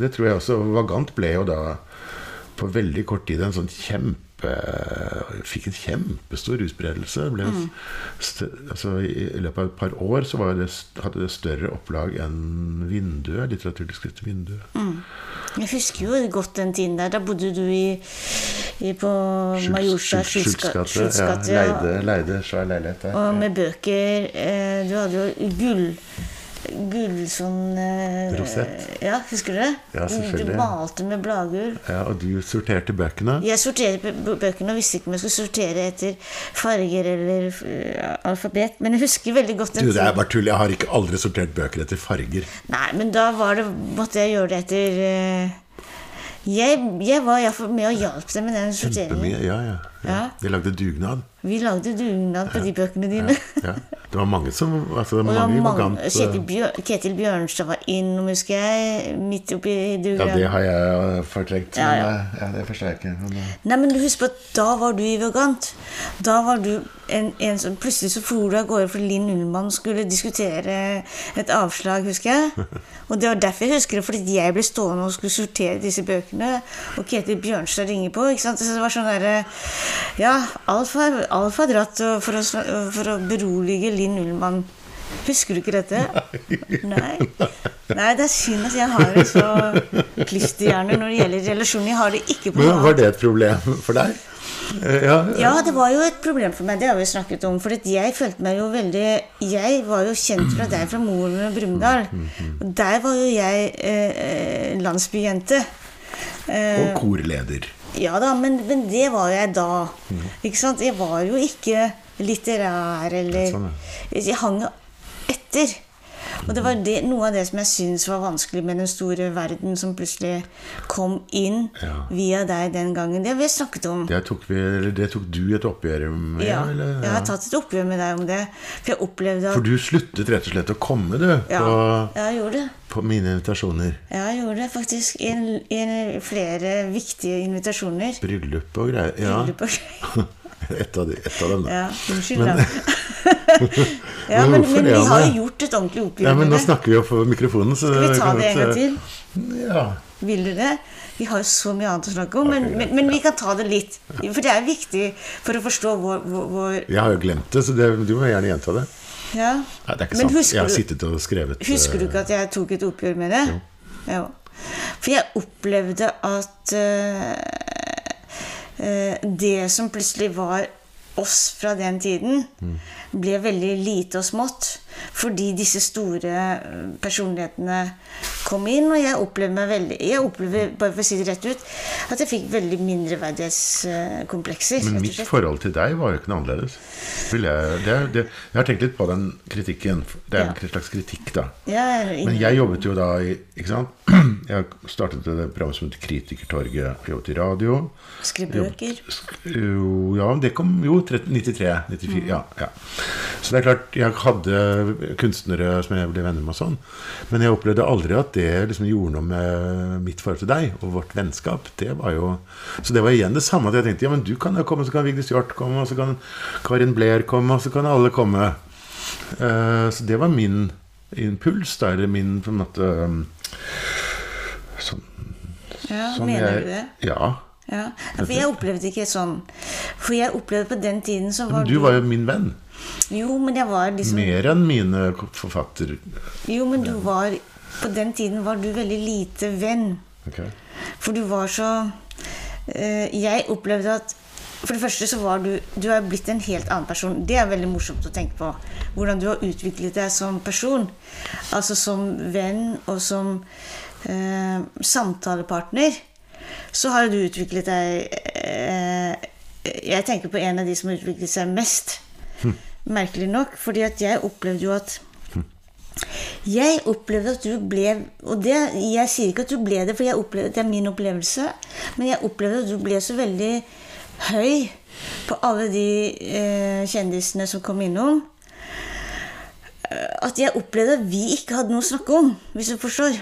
det tror jeg også Vagant ble jo da på veldig kort tid en sånn kjempe Fikk en kjempestor utbredelse. En altså, I i løpet av et par år så var det, hadde det større opplag enn Vinduet. Litteraturtidsskriftet Vinduet. Jeg husker jo godt den tiden der. Da bodde du i, i på Majorstua Ja. Ja. leide, leide svær leilighet der. Og med bøker eh, Du hadde jo gull Gull sånn eh, Rosett. Ja, husker du det? Ja, selvfølgelig. Du malte med bladgull. Ja, og du sorterte bøkene. Jeg sorterte bøkene og visste ikke om jeg skulle sortere etter farger eller uh, alfabet. Men jeg husker veldig godt Du, det er bare tull. Jeg har ikke aldri sortert bøker etter farger. Nei, men da var det, måtte jeg gjøre det etter uh, jeg, jeg var iallfall med og hjalp dem med den sorteringen. Kjempemye. Ja, ja. ja. Ja. De lagde dugnad. Vi lagde dugnad på de bøkene dine. Ja. Det var mange som altså, det var mange mange, Vagant Kjetil, Bjør, Ketil Bjørnstad var innom, husker jeg. Midt oppi Ja, det har jeg fortrengt. Ja, men, ja. eh, ja, det forstår jeg eh, Nei, men husk på at da var du i Vagant. Da var du en, en som Plutselig så for du av gårde fordi Linn Ullmann skulle diskutere et avslag, husker jeg. Og det var derfor jeg husker det, fordi jeg ble stående og skulle sortere disse bøkene. Og Ketil Bjørnstad ringer på. ikke sant? Så det var sånn derre Ja, alt var, alt var dratt for, å, for å berolige Linn Ullmann. Husker du ikke dette? Nei. Nei, det er synd at jeg har en så klisterhjerne når det gjelder relasjoner. Jeg har det ikke på Men var det et problem for deg? Eh, Ja, ja, det var jo et problem for meg, det har vi snakket om. For jeg følte meg jo veldig Jeg var jo kjent fra deg fra Moren og Brumunddal. Og der var jo jeg eh, eh, landsbyjente. Eh, og korleder. Ja da, men, men det var jeg da. Ikke sant? Jeg var jo ikke litterær eller Sånn, Jeg hang etter. Og det var det, noe av det som jeg syntes var vanskelig med den store verden som plutselig kom inn Ja. via deg den gangen. Det har vi snakket om. Det tok, vi, eller det tok du et oppgjør med? Ja, eller? jeg har tatt et oppgjør med deg om det. For jeg opplevde For du sluttet rett og slett å komme, du, ja, på, jeg gjorde det. på mine invitasjoner. Ja, jeg gjorde det faktisk. I, en, i en, flere viktige invitasjoner. Bryllup og greier. Ja, Bryllup og- et av, de, et av dem, da. Ja, unnskyld, Men- da. ja, Men men, vi har jo gjort et ordentlig oppgjør Ja, men nå snakker vi jo på mikrofonen, så Skal vi ta det en gang til? Ja. Vil dere? Vi har jo så mye annet å snakke om, men, men, men vi kan ta det litt. For det er viktig for å forstå vår, vår, Jeg har jo glemt det, så det, du må gjerne gjenta det. ja. Nei, det er ikke Men sant. Jeg har sittet og skrevet Husker du eh, ikke at jeg tok et oppgjør med det? Jo. For jeg opplevde at uh, uh, det som plutselig var oss fra den tiden, ble veldig lite og smått. Fordi disse store eh, personlighetene kom inn, og jeg opplevde meg veldig Jeg opplever, bare for å si det rett ut, at jeg fikk veldig mindreverdighetskomplekser. Men mitt forhold til deg var jo ikke noe annerledes. Jeg, det, det, jeg har tenkt litt på den kritikken. Det er Ja. en slags kritikk, da. Ja, Men jeg jobbet jo da i Ikke sant? Jeg startet et program som het Kritikertorget. Jobbet i radio. Skrev bøker. Jo, ja, det kom jo 30 93. 94, ja, ja. Så det er klart, jeg hadde kunstnere som jeg ble venner med og sånn. Men jeg opplevde aldri at det liksom gjorde noe med mitt forhold til deg og vårt vennskap. Det var jo Så det var igjen det samme at jeg tenkte ja, men du kan jo komme, så kan Vigdis Hjorth komme, og så kan Karin Blair komme, og så kan alle komme. Uh, så det var min impuls, da, eller min på en måte um, sånn, Ja, sånn mener jeg- du det? Ja. Ja, for jeg opplevde ikke sånn. For jeg opplevde på den tiden så var Men du var jo min venn. Jo, men jeg var liksom Mer enn mine forfatter... Jo, men du var På den tiden var du veldig lite venn. Okay. For du var så eh, Jeg opplevde at For det første så var du Du er blitt en helt annen person. Det er veldig morsomt å tenke på. Hvordan du har utviklet deg som person. Altså som venn og som eh, samtalepartner. Så har du utviklet deg eh, Jeg tenker på en av de som har utviklet seg mest. Merkelig nok. Fordi at jeg opplevde jo at Jeg opplevde at du ble Og det, jeg sier ikke at du ble det, for jeg opplevde, det er min opplevelse. Men jeg opplevde at du ble så veldig høy på alle de eh, kjendisene som kom innom. eh, At jeg opplevde at vi ikke hadde noe å snakke om, hvis du forstår.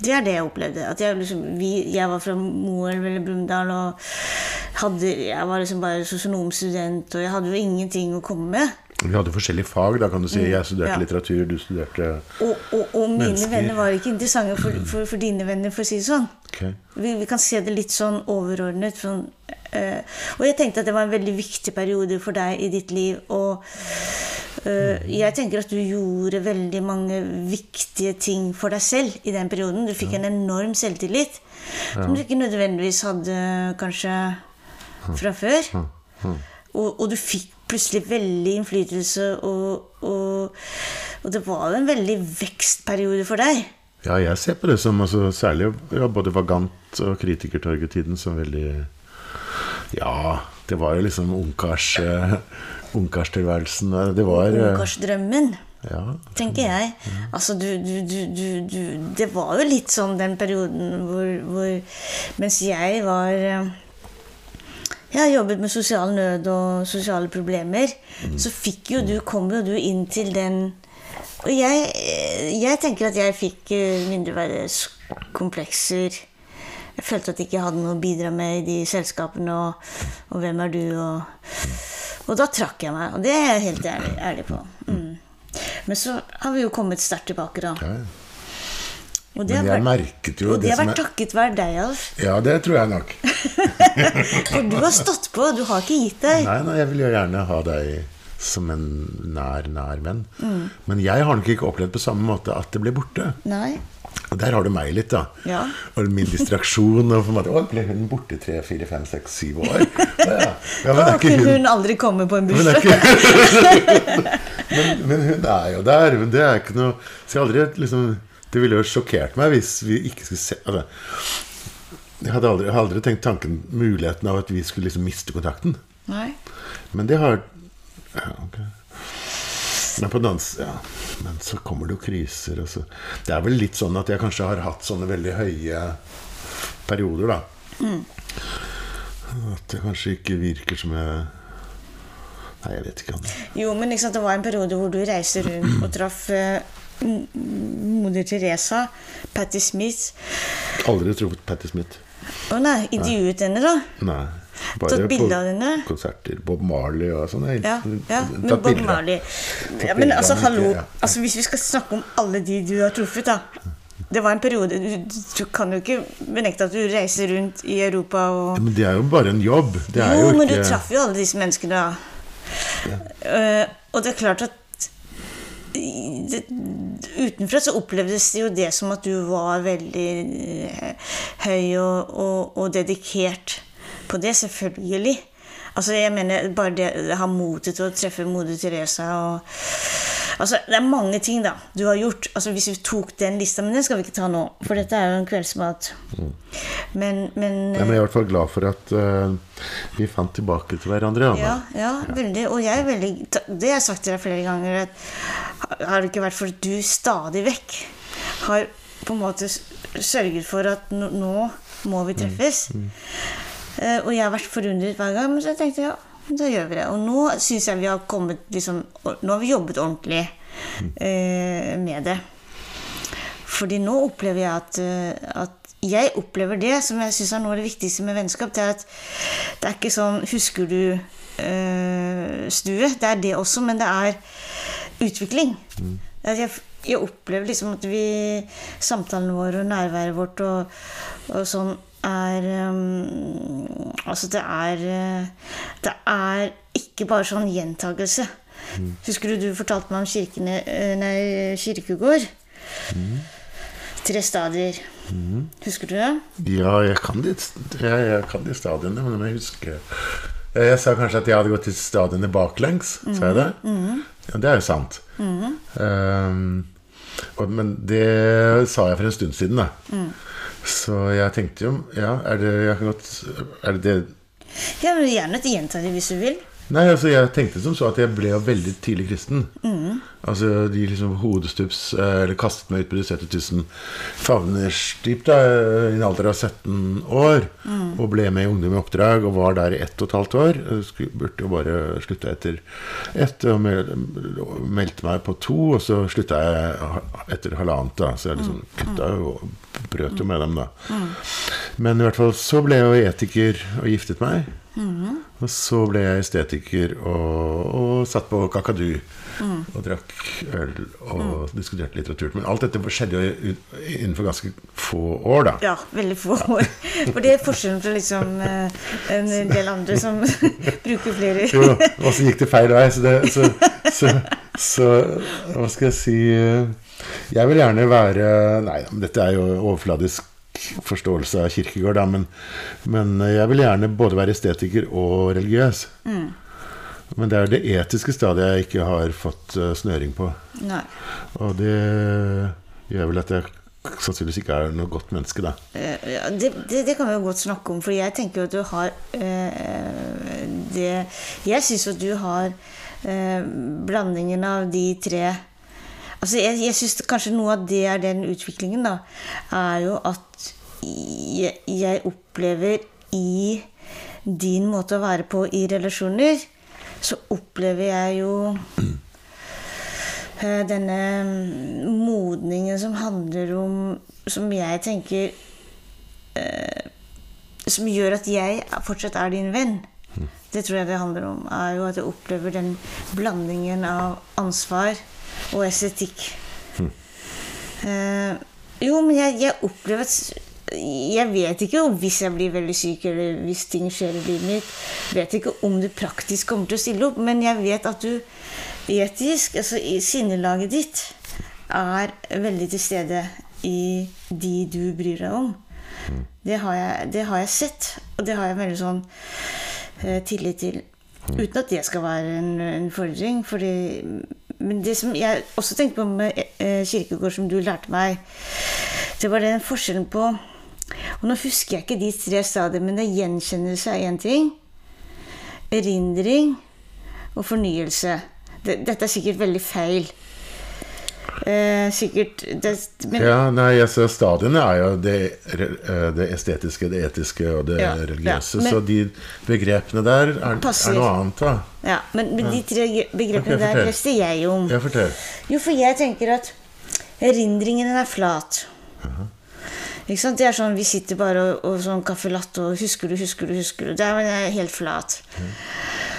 Det er det jeg opplevde. At jeg, liksom, vi, jeg var fra Moelv eller Brumunddal og hadde, jeg var liksom bare sosionomstudent, og jeg hadde jo ingenting å komme med. Vi hadde forskjellige fag. da kan du si Jeg studerte Mm, ja. litteratur, du studerte Og, og, og mine Mennesker. venner var ikke interessante for, for, for dine venner, for å si det sånn. Okay. Vi, vi kan se det litt sånn overordnet. Sånn, eh, og jeg tenkte at det var en veldig viktig periode for deg i ditt liv. Og eh, jeg tenker at du gjorde veldig mange viktige ting for deg selv i den perioden. Du fikk en enorm selvtillit som du ikke nødvendigvis hadde kanskje fra før. Og, og du fikk plutselig veldig innflytelse, og, og, og det var jo en veldig vekstperiode for deg. Ja, jeg ser på det som altså, særlig ja, både Vagant og Kritikertorgetiden som veldig Ja, det var jo liksom ungkars uh, ungkarstilværelsen. eh, Det var uh, Ungkarsdrømmen. Ja. tenker jeg. Altså, du, du, du, Det var jo litt sånn den perioden hvor, hvor Mens jeg var eh, Jeg har jobbet med sosial nød og sosiale problemer. Så fikk jo du, kom jo du inn til den Og jeg, eh, jeg tenker at jeg fikk eh, mindreverdighetskomplekser. Jeg følte at jeg ikke hadde noe å bidra med i de selskapene, og, og hvem er du, og Og da trakk jeg meg, og det er jeg helt ærlig, ærlig på. Mm. Men så har vi jo kommet sterkt tilbake, da. ja. Og det Men jeg vært, merket jo og det det har vært takket være deg, Alf. Ja, det tror jeg nok. For du har stått på, du har ikke gitt deg. Nei, nei, jeg vil jo gjerne ha deg som en nær, nær venn. Mm. Men jeg har nok ikke opplevd på samme måte at det ble borte. Nei. Og der har du meg litt, da. Ja. Og min distraksjon. Og måte, Å, ble hun borte tre, fire, fem, seks, syv år? Å, ja. ja, er kunne hun hun aldri komme på en bursdag. Men, ikke, men, men hun er jo der. Men det er ikke noe Så jeg har aldri liksom Det ville jo sjokkert meg hvis vi ikke skulle se altså, jeg, hadde aldri, aldri tenkt tanken muligheten av at vi skulle liksom miste kontakten. Nei. Men det har ja, ok. Men på den andre s- ja, Men så kommer det jo kriser. Og så. Det er vel litt sånn at jeg kanskje har hatt sånne veldig høye perioder, da. At det kanskje ikke virker som jeg Nei, jeg vet ikke. Jo, men liksom, det var en periode hvor du reiste rundt og traff eh, moder Teresa, Patti Smith Aldri truffet Patti Smith. Å nei, intervjuet henne, da? Nei. Av henne? konserter. Bob Marley og sånn. Ja, ja men Bob bilder. Marley ja, Men altså, hallo. ja. Altså, hvis vi skal snakke om alle de du har truffet, da. Det var en periode Du, kan jo ikke benekte at du reiser rundt i Europa og Men det er jo bare en jobb. Det Jo, jo men du traff jo alle disse menneskene, da. Eh, og det er klart at Utenfra så opplevdes det jo det som at du var veldig eh, høy og, og, og dedikert på det, selvfølgelig. Altså, jeg mener bare det å ha motet til å treffe moder Teresa og Altså, det er mange ting da du har gjort. Altså, Hvis vi tok den lista, men den skal vi ikke ta nå, for dette er jo en kveldsmat. Men, men Ja, men jeg er i hvert fall glad for at uh, vi fant tilbake til hverandre. Ja, ja, veldig. Og jeg er veldig Det har jeg sagt til deg flere ganger, at har det ikke vært for at du stadig vekk har på en måte sørget for at nå, må vi treffes. Eh, og jeg har vært forundret hver gang, men så tenkte jeg ja, da gjør vi det. Og nå syns jeg vi har kommet liksom Nå har vi jobbet ordentlig eh, med det. Fordi nå opplever jeg at, eh, at Jeg opplever det som jeg syns er noe av det viktigste med vennskap. Det er at det er ikke sånn Husker du eh, stue? Det er det også, men det er utvikling. Mm. Jeg, jeg opplever liksom at vi Samtalene våre og nærværet vårt og, og sånn er um, Altså, det er eh, Det er ikke bare sånn gjentagelse. Husker du du fortalte meg om kirkene, eh, nei, kirkegård? Tre stadier. Husker du det? Ja, jeg kan de, jeg, jeg kan de stadiene, men jeg husker Jeg sa kanskje at jeg hadde gått til stadiene baklengs. Sa jeg det? Ja, det er jo sant. Um, og, men det sa jeg for en stund siden, da. Så jeg tenkte jo Ja, er det godt, Er det det Jeg vil gjerne gjenta det hvis du vil. Nei, altså jeg tenkte som så at jeg ble jo veldig tidlig kristen. Altså, de liksom hodestups eh, Eller kastet meg ut på de 70 000 favnerskip da, i en alder av 17 år. Og ble med i Ungdom i oppdrag og var der i ett og et halvt år. Jeg skulle, burde jo bare slutte etter ett og mel- meldte meg på to, og så slutta jeg etter halvannet. da Så jeg liksom kutta jo og brøt jo med dem, da. Men i hvert fall så ble jeg jo etiker og giftet meg. Og så ble jeg estetiker og, og satt på kakadu og drakk øl og diskuterte litteratur. Men alt dette skjedde jo innenfor ganske få år, da. Ja, veldig få år. For det er forskjellen fra liksom eh, en del andre som bruker flere Jo, og så gikk det feil vei. Så, det, så, så, så hva skal jeg si Jeg vil gjerne være Nei, dette er jo overfladisk forståelse av Kirkegård, da, men, men jeg vil gjerne både være estetiker og religiøs. Men det er det etiske stadiet jeg ikke har fått eh, snøring på. Nei. Og det gjør vel at jeg sannsynligvis ikke er noe godt menneske, da. Eh, ja, det, det, det kan vi jo godt snakke om, for jeg tenker jo at du har øh, det Jeg syns jo du har øh, blandingen av de tre Altså Jeg, jeg syns kanskje noe av det er den utviklingen, da, er jo at jeg, jeg opplever i din måte å være på i relasjoner, så opplever jeg jo eh, denne mm, modningen som handler om Som jeg tenker eh, Som gjør at jeg fortsatt er din venn. Det tror jeg det handler om. Er jo at jeg opplever den blandingen av ansvar og estetikk. Eh, jo, men jeg, jeg opplever at Jeg vet ikke om hvis jeg blir veldig syk, eller hvis ting skjer i livet mitt, vet ikke om du praktisk kommer til å stille opp, men jeg vet at du etisk, altså i sinnelaget ditt, er veldig til stede i de du bryr deg om. Det har jeg, det har jeg sett, og det har jeg veldig sånn eh, tillit til. Uten at det skal være en, en fordring. Fordi, men det som jeg også tenkte på med eh, kirkegård, som du lærte meg, det var den forskjellen på Og nå husker jeg ikke de tre stadiene, men det er gjenkjennelse er én ting. Erindring og fornyelse. Dette er sikkert veldig feil. Eh, sikkert det, men, Ja, nei, altså Stadiene er jo det, det estetiske, det etiske og det Ja, religiøse. ja, men- så de begrepene der er, er noe annet, da. ja, men, men de tre begrepene okay, der leste jeg om. Jeg fortell. Jo, for jeg tenker at erindringen er flat. Ikke sant? Det er sånn Vi sitter bare og, og sånn caffè latte og husker du, husker du, husker du. Det er helt flat. Eh,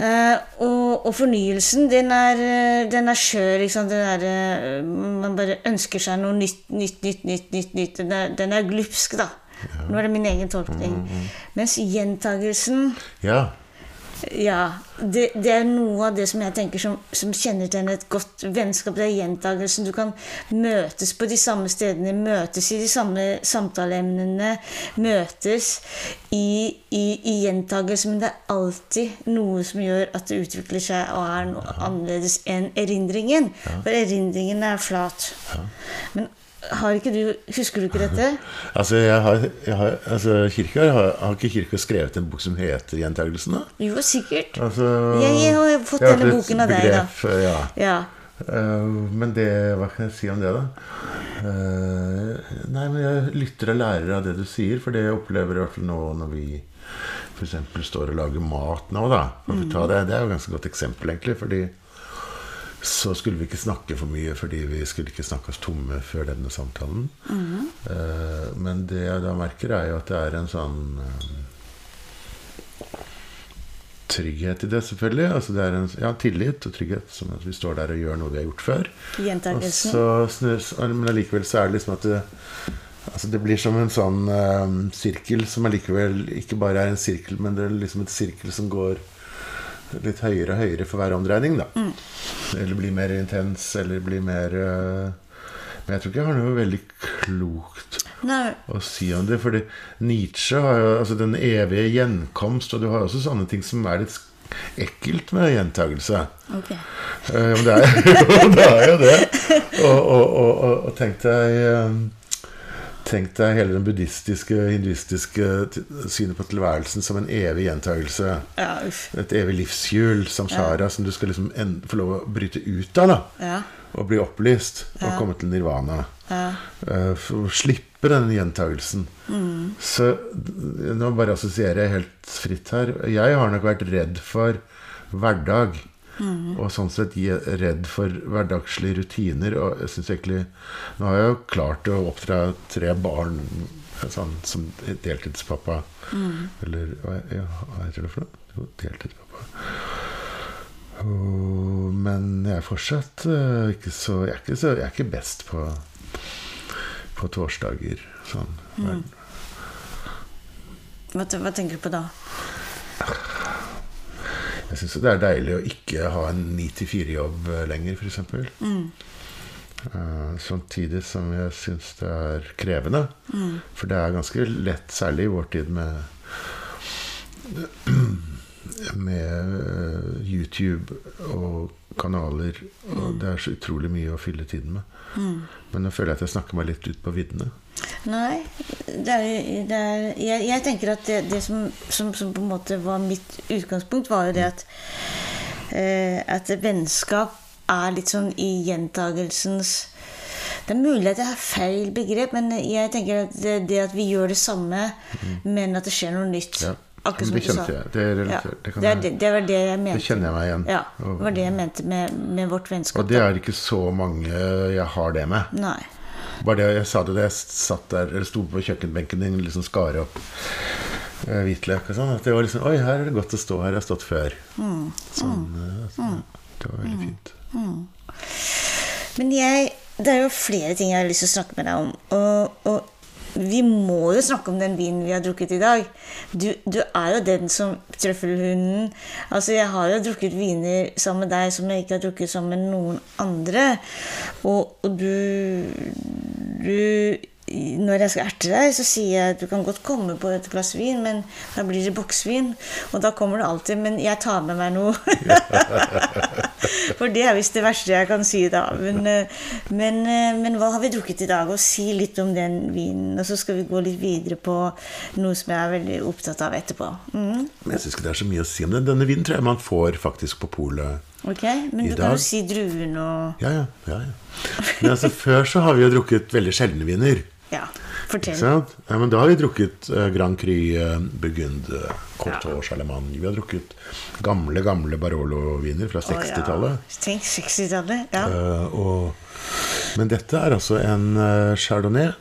og, og fornyelsen, den er, eh, den er skjør. Eh, man bare ønsker seg noe nytt, nytt, nytt, nytt. nytt, nytt. Den, er, den er glupsk, da. Nå er det min egen tolkning. Mens gjentagelsen Ja. Ja, det, det er noe av det som jeg tenker som, som kjennetegner et godt vennskap. Det er gjentagelsen. Du kan møtes på de samme stedene, møtes i de samme samtaleemnene, møtes i, i, i gjentagelse, men det er alltid noe som gjør at det utvikler seg og er noe annerledes enn erindringen. For erindringen er flat. Men du, husker du ikke dette? Altså, jeg har, jeg har, altså Kirke har, har ikke Kirka skrevet en bok som heter 'Gjentagelsen'? da? Jo, sikkert. Altså, Jeg, jeg har fått jeg har denne boken av deg, da. Ja. Ja. Uh, men det Hva kan jeg si om det, da? Uh, nei, men jeg lytter og lærer av det du sier, for det jeg opplever i hvert fall nå når vi f.eks. står og lager mat nå, da. Mm. det, det er jo et ganske godt eksempel, egentlig. fordi så skulle vi ikke snakke for mye fordi vi skulle ikke snakke oss tomme før denne samtalen. Eh, men det jeg da merker, er jo at det er en sånn eh, trygghet i det, selvfølgelig. Altså det er en ja, tillit og trygghet, som at vi står der og gjør noe vi har gjort før. Og så snus, men allikevel så er det liksom at det, altså det blir som en sånn eh, sirkel som allikevel ikke bare er en sirkel, men det er liksom et sirkel som går litt høyere og høyere for hver omdreining, da. Eller blir mer intens, eller blir mer eh, Men jeg tror ikke jeg har noe veldig klokt Nei, å si om det. Fordi Nietzsche har jo altså den evige gjenkomst, og du har også sånne ting som er litt ekkelt med gjentagelse. Okay. Eh, men det er, jo- det er jo det. Og, og, og, og, og tenk deg eh, Tenk deg hele den buddhistiske, hinduistiske synet på tilværelsen som en evig gjentagelse. Ja. Et evig livshjul, samsara, som du skal liksom en, få lov å bryte ut av. da Ja. Og bli opplyst og komme til nirvana. Ja. Eh, For å slippe den gjentagelsen. Så nå bare assosierer jeg helt fritt her. Jeg har nok vært redd for hverdag. Og sånn sett redd for hverdagslige rutiner. Og jeg syns egentlig Nå har jeg jo klart å oppdra tre barn sånn, som deltidspappa. Eller hva, ja, hva heter det for noe? Jo, deltidspappa. Og, men jeg er fortsatt uh, ikke så Jeg er ikke, så, jeg er ikke best på, på torsdager. Sånn. Hva, hva tenker du på da? Jeg syns det er deilig å ikke ha en 9-4-jobb lenger, f.eks. Mm. samtidig som jeg syns det er krevende. For det er ganske lett, særlig i vår tid med med eh, YouTube og kanaler. Og det er så utrolig mye å fylle tiden med. Men nå føler jeg at jeg snakker meg litt ut på viddene. Nei, det er, det er, jeg, jeg tenker at det, det som, som, som på en måte var mitt utgangspunkt, var jo det at eh, At vennskap er litt sånn i gjentagelsens Det er mulig at jeg har feil begrep, men jeg tenker at det, det at vi gjør det samme, men at det skjer noe nytt. Ja. Akkurat som Det du sa. jeg. Det er Ja. Det Det, er det, det var det jeg mente. Det kjenner jeg meg igjen. Ja, det var det jeg mente med, med vårt vennskap. Og det er ikke så mange jeg har det med. Nei. Bare det jeg sa det da jeg satt der Eller sto på kjøkkenbenken din liksom skar opp eh, hvitløk og sånn. At det var liksom Oi, her er det godt å stå. Her jeg har stått før. Sånn, eh, altså, Det var veldig fint. Men jeg, det er jo flere ting jeg har lyst til å snakke med deg om. Og, og vi må jo snakke om den vinen vi har drukket i dag. Du, du er jo den som trøffelhunden. Altså, jeg har jo drukket viner sammen med deg som jeg ikke har drukket sammen med noen andre. Og, og du, du Når jeg skal erte deg, så sier jeg at du kan godt komme på et glass vin, men da blir det boksvin. Og da kommer det alltid Men jeg tar med meg noe. For det er visst det verste jeg kan si da. Men, eh, men, eh, men hva har vi drukket i dag? Og si litt om den vinen. Og så skal vi gå litt videre på noe som jeg er veldig opptatt av etterpå. Mm. Men jeg syns ikke det er så mye å si om den. Denne vinen tror jeg man får faktisk på polet. Ok, Men du kan jo si druen og Ja, ja. ja, ja. Men altså, før så har vi jo drukket veldig sjeldne viner. Ja, fortell. Ja, men da har vi drukket eh, Grand Cru, uh, Burgund, uh, ja. Charlemagne. Vi har drukket gamle, gamle Barolo-viner fra 60-tallet. Tenk 60-tallet. Ja. Uh, og, men dette er altså en eh, chardonnay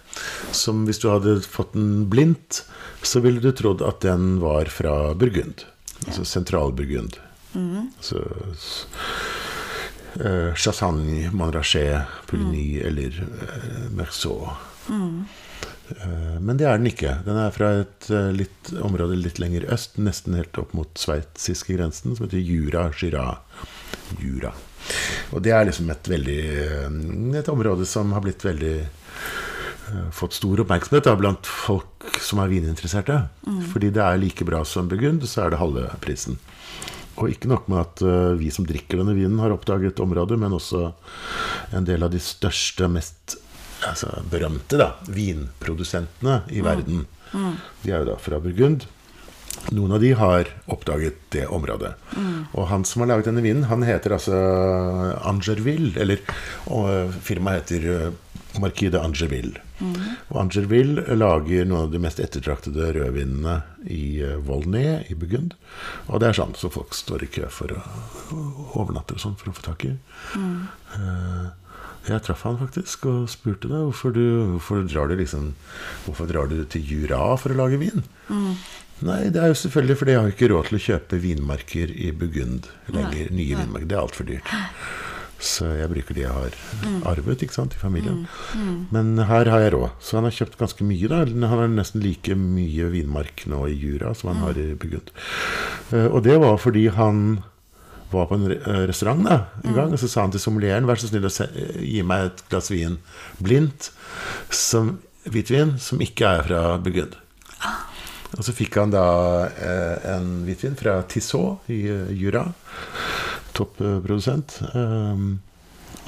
som hvis du hadde fått den blindt, så ville du trodd at den var fra Burgund. Altså sentral-Burgund. Altså s- eh, Chassagne, Manraché, Pouligny eller uh, Merceau. Eh, men det er den ikke. Den er fra et eh, litt, område litt lenger øst, nesten helt opp mot sveitsiske grensen, som heter Jura Jura. Jura. Og det er liksom et veldig eh, Et område som har blitt veldig Fått stor oppmerksomhet da, blant folk som er vininteresserte. Fordi det er like bra som Burgund, så er det halve prisen. Og ikke nok med at vi som drikker denne vinen, har oppdaget området, men også en del av de største, mest altså, berømte da, vinprodusentene i verden. De er jo da fra Burgund. Noen av de har oppdaget det området. Og han som har laget denne vinen, han heter altså Angerville. Eller og firmaet heter eh, Marquis de Angerville. Og Angerville lager noen av de mest ettertraktede rødvinene i eh, Volnay i Burgund. Og det er sånn så folk står i kø for å overnatte og sånn for å få tak i. Eh, jeg traff han faktisk og spurte deg hvorfor, du, hvorfor drar du liksom Hvorfor drar du til Jura for å lage vin? Nei, det er jo selvfølgelig fordi jeg har ikke råd til å kjøpe vinmarker i Burgund lenger. Nye vinmarker. Det er altfor dyrt. Så jeg bruker de jeg har arvet ikke sant, i familien. Men her har jeg råd. Så han har kjøpt ganske mye. da Han har nesten like mye vinmark nå i Jura som han har i Burgund. Eh, Og det var fordi han var på en eh, restaurant da, en gang, og så sa han til sommelieren Vær så snill å gi meg et glass vin blindt, som, hvitvin, som ikke er fra Burgund. Og så fikk han da eh, en hvitvin fra Tissot i eh, Jura. Topprodusent. Um,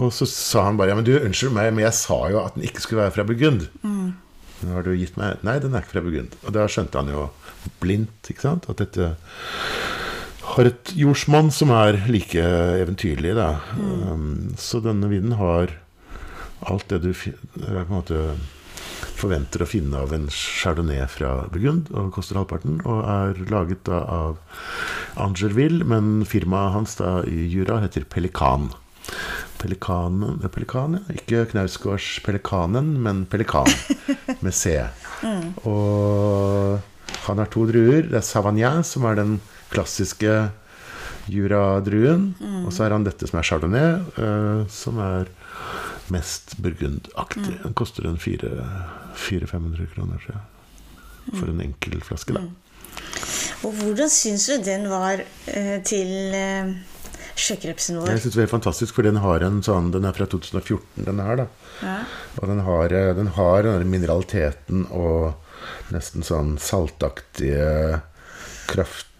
og så sa han bare Ja, men du, unnskyld meg, men jeg sa jo at den ikke skulle være fra Burgund. Nå har du gitt meg Nei, den er ikke fra Burgund. Og da skjønte han jo blindt ikke sant? at dette har et jordsmonn som er like eventyrlig. Da. Um, så denne vinen har alt det du måte forventer å finne av en chardonnay fra Burgund, og koster halvparten. Og er laget da av Angerville, men firmaet hans da i Jura heter Pelikan. Pelikanen er Pelikan, ja. Ikke Knausgårdspelikanen, men Pelikan med C. Og han har to druer. Det er Savagnin, som er den klassiske Jura-druen. Og så er han dette som er Chardonnay, uh, som er mest burgundaktig. Den koster en 400-500 kroner, tror jeg. For en enkel flaske, da. Og hvordan syns du den var uh, til uh, sjøkrepsen vår? Jeg synes det er fantastisk, for den har en sånn Den er fra 2014, denne her, da. Ja. Og den har, eh, den har den mineraliteten og nesten sånn saltaktige kraft eh,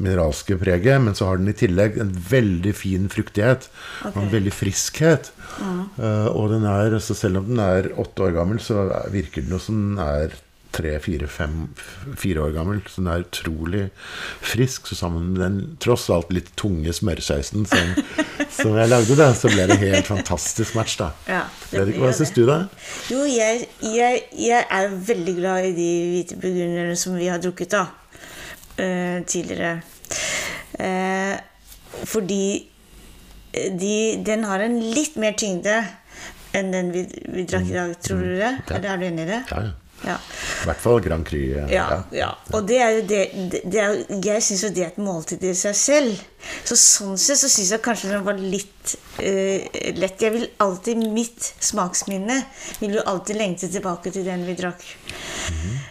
mineralske preget, men så har den i tillegg en veldig fin fruktighet og en veldig friskhet. Eh, og den er, så selv om den er åtte år gammel, så virker den jo som den er tre, fire, fem, fire år gammel. Så den er utrolig frisk. Så sammen med den tross alt litt tunge smørsausen som, som jeg lagde, da, så ble det helt fantastisk match, da. Ja, det Hva syns du, da? Jo, jeg, jeg, jeg er veldig glad i de hvite burgunderne som vi har drukket da, eh, tidligere. Eh, fordi de, den har en litt mer tyngde enn den vi, vi drakk i dag. Tror du det? Er du enig i det? Ja, ja. Ja. I hvert fall Grand Cru. Ja, ja. Og det er jo det, det, det er, Jeg syns jo det er et måltid i seg selv. Så sånn sett så syns jeg kanskje den var litt uh, lett. Jeg vil alltid Mitt smaksminne vil jo alltid lengte tilbake til den vi drakk.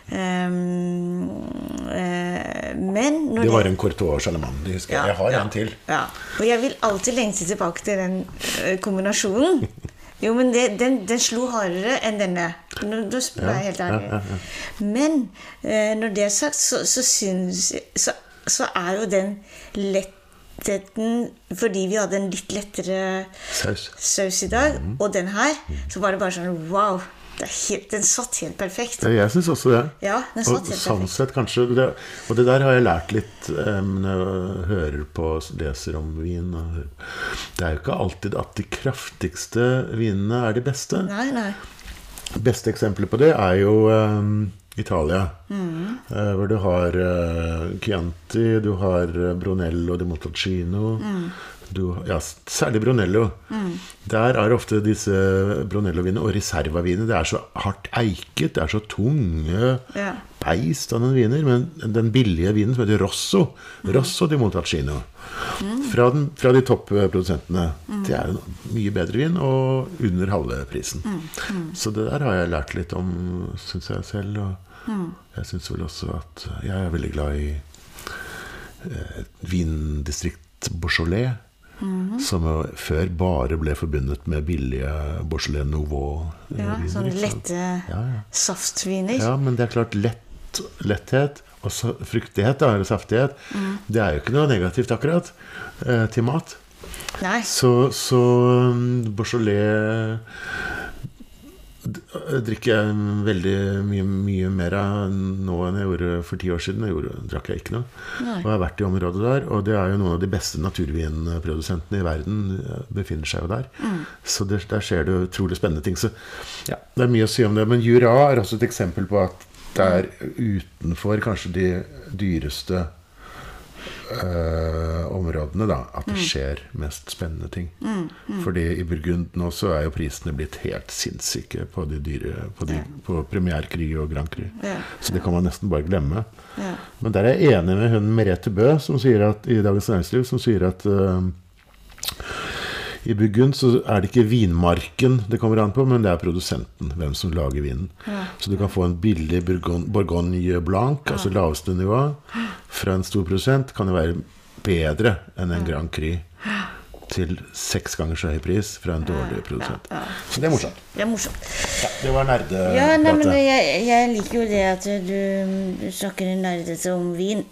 Um, uh, men Det var en Courtois Charlemagne. Det husker jeg. Jeg har ja, en til. Ja. Og jeg vil alltid lengte tilbake til den uh, kombinasjonen. Jo, men det, den, den slo hardere enn denne. Nå, da spør jeg helt ærlig. Men eh, når det er sagt, så, så syns så, så er jo den lettheten Fordi vi hadde en litt lettere Saus. saus i dag, og den her, så var det bare sånn Wow! Det helt, den satt helt perfekt. Ja, Jeg syns også det. Ja, den og satt helt sånn sett kanskje det, Og det der har jeg lært litt um, når jeg hører på leser om vin. Og, det er jo ikke alltid at de kraftigste vinene er de beste. Nei, nei. Beste eksempelet på det er jo um, Italia. Mm. Uh, hvor du har uh, Chianti, du har Brunello di Montalcino. Mm. Du, ja, særlig Brunello. Der er ofte disse Brunello-vinene og reservavinene Det er så hardt eiket, det er så tunge Ja. beist av noen viner. Men den billige vinen som heter Rosso, Rosso di Montalcino fra, den, fra de toppprodusentene, det er en mye bedre vin og under halve prisen. Så det der har jeg lært litt om, syns jeg selv. Og jeg syns vel også at jeg er veldig glad i eh, vindistrikt Beaujolais. Som før bare ble forbundet med billige Beaujolais Nouveau-viner. Ja, sånne lette Ja, ja. saftviner. Ja, men det er klart lett, letthet og fruktighet, da, eller saftighet, det er jo ikke noe negativt akkurat eh, til mat. Nei. Så, så um, Beaujolais drikker jeg veldig mye, mye mer nå enn jeg gjorde for ti år siden. Jeg gjorde, drakk jeg ikke noe. Nei. Og jeg har vært i området der. Og det er jo noen av de beste naturvinprodusentene i verden eh, befinner seg jo der. Så det, der skjer det utrolig spennende ting. Så ja, det er mye å si om det. Men Jura er også et eksempel på at det er utenfor kanskje de dyreste eh, områdene da, at det skjer mest spennende ting. Fordi i Burgund nå så er jo prisene blitt helt sinnssyke på de dyre På, de, på Premier og Grand Cru. Ja. Så det kan man nesten bare glemme. Ja. Men der er jeg enig med hun Merete Bø som sier at, i Dagens Næringsliv, som sier at eh, i Burgund så er det ikke vinmarken det kommer an på, men det er produsenten. Hvem som lager vinen. Så du kan få en billig Bourgogne, Blanc, Blanc, altså laveste nivå, fra en stor produsent, kan jo være bedre enn en Grand Cru. Til seks ganger så høy pris fra en dårlig produsent. Så det er morsomt. Det er morsomt. Ja, det var nerdepratet. Ja, nei, jeg, jeg liker jo det at du, du snakker nerdete om vin.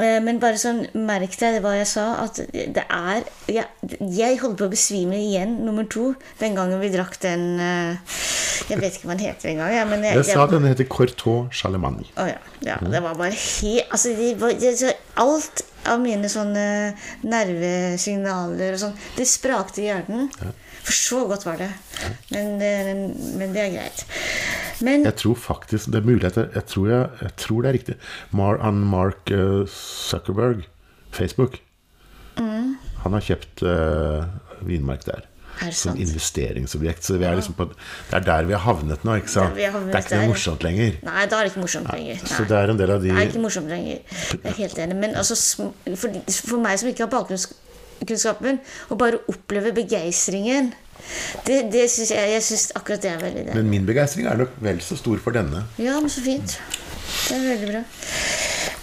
Eh, Men bare sånn, merk deg hva jeg sa, at det er Jeg, jeg holdt på å besvime igjen nummer to den gangen vi drakk den eh, Jeg vet ikke hva den heter engang. Ja, jeg, Jeg sa den heter Cortot Charlemagne. Å ja. ja. Det var bare helt Altså, de, var- det, alt av mine sånne nervesignaler og sånn, det sprakte i hjernen. For så godt var det. Men, det- men det er greit. Men Jeg tror faktisk Det er muligheter. jeg, tror, jeg, jeg tror det er riktig. Mar, han Mark eh, Zuckerberg, Facebook, Mm. han har kjøpt uh, vinmark der. Er Som investeringsobjekt. Så vi er liksom på, det er der vi har havnet nå. ikke sant? det er ikke noe der. morsomt lenger. Nei, da er det ikke morsomt lenger. Så det er en del av de Det er ikke morsomt lenger. Jeg er helt enig. Men altså, for, for meg som ikke har bakgrunnskunnskapen, Og bare oppleve begeistringen det, det synes jeg, jeg syns akkurat det er veldig det. Men min begeistring er nok vel så stor for denne. Ja, men så fint. Det er veldig bra.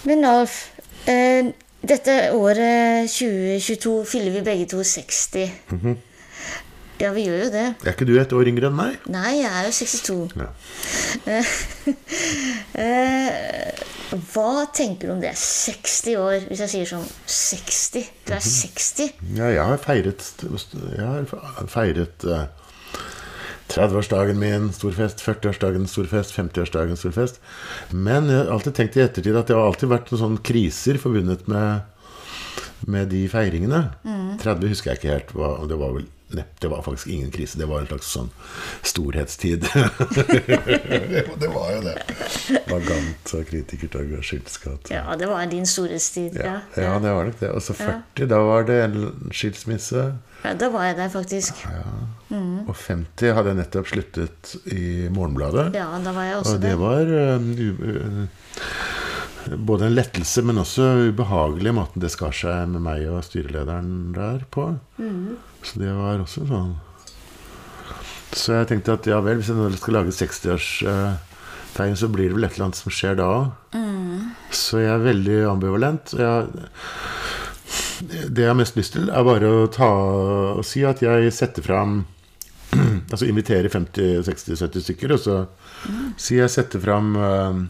Men Alf, eh, dette året 2022 fyller vi begge to 60. Mhm. Ja, vi gjør jo det. Er ikke du et år yngre enn meg? Nei, jeg er jo 62. Ja. Eh, hva tenker du om det? 60 år, hvis jeg sier sånn 60? Du er 60? Ja, jeg har feiret Jeg har feiret eh, 30-årsdagen min, stor fest. 40-årsdagen, stor fest. 50-årsdagen, stor fest. Men jeg har alltid tenkt i ettertid at det har alltid vært noen sånne kriser forbundet med, med de feiringene. 30 husker jeg ikke helt. Hva, det var vel Nei, det var faktisk ingen krise. Det var en slags sånn storhetstid. det var jo det. Vagant og kritikertog og skyldskatt. Ja, det var din storhetstid. Ja, Ja, ja, det var nok det. Og så 40, da var det en skilsmisse. ja, da var jeg der, faktisk. Og 50 hadde jeg nettopp sluttet i Morgenbladet. Ja, da var jeg også Og det der. var uh, både en lettelse, men også ubehagelig måten det skar seg med meg og styrelederen der på. Så det var også sånn Så jeg tenkte at ja vel, hvis jeg skal lage 60-årstegn, så blir det vel et eller annet som skjer da òg. Så jeg er veldig ambivalent. Jeg, det jeg har mest lyst til, er bare å ta og si at jeg setter fram Altså inviterer 50-60-70 stykker, og så sier jeg setter fram eh,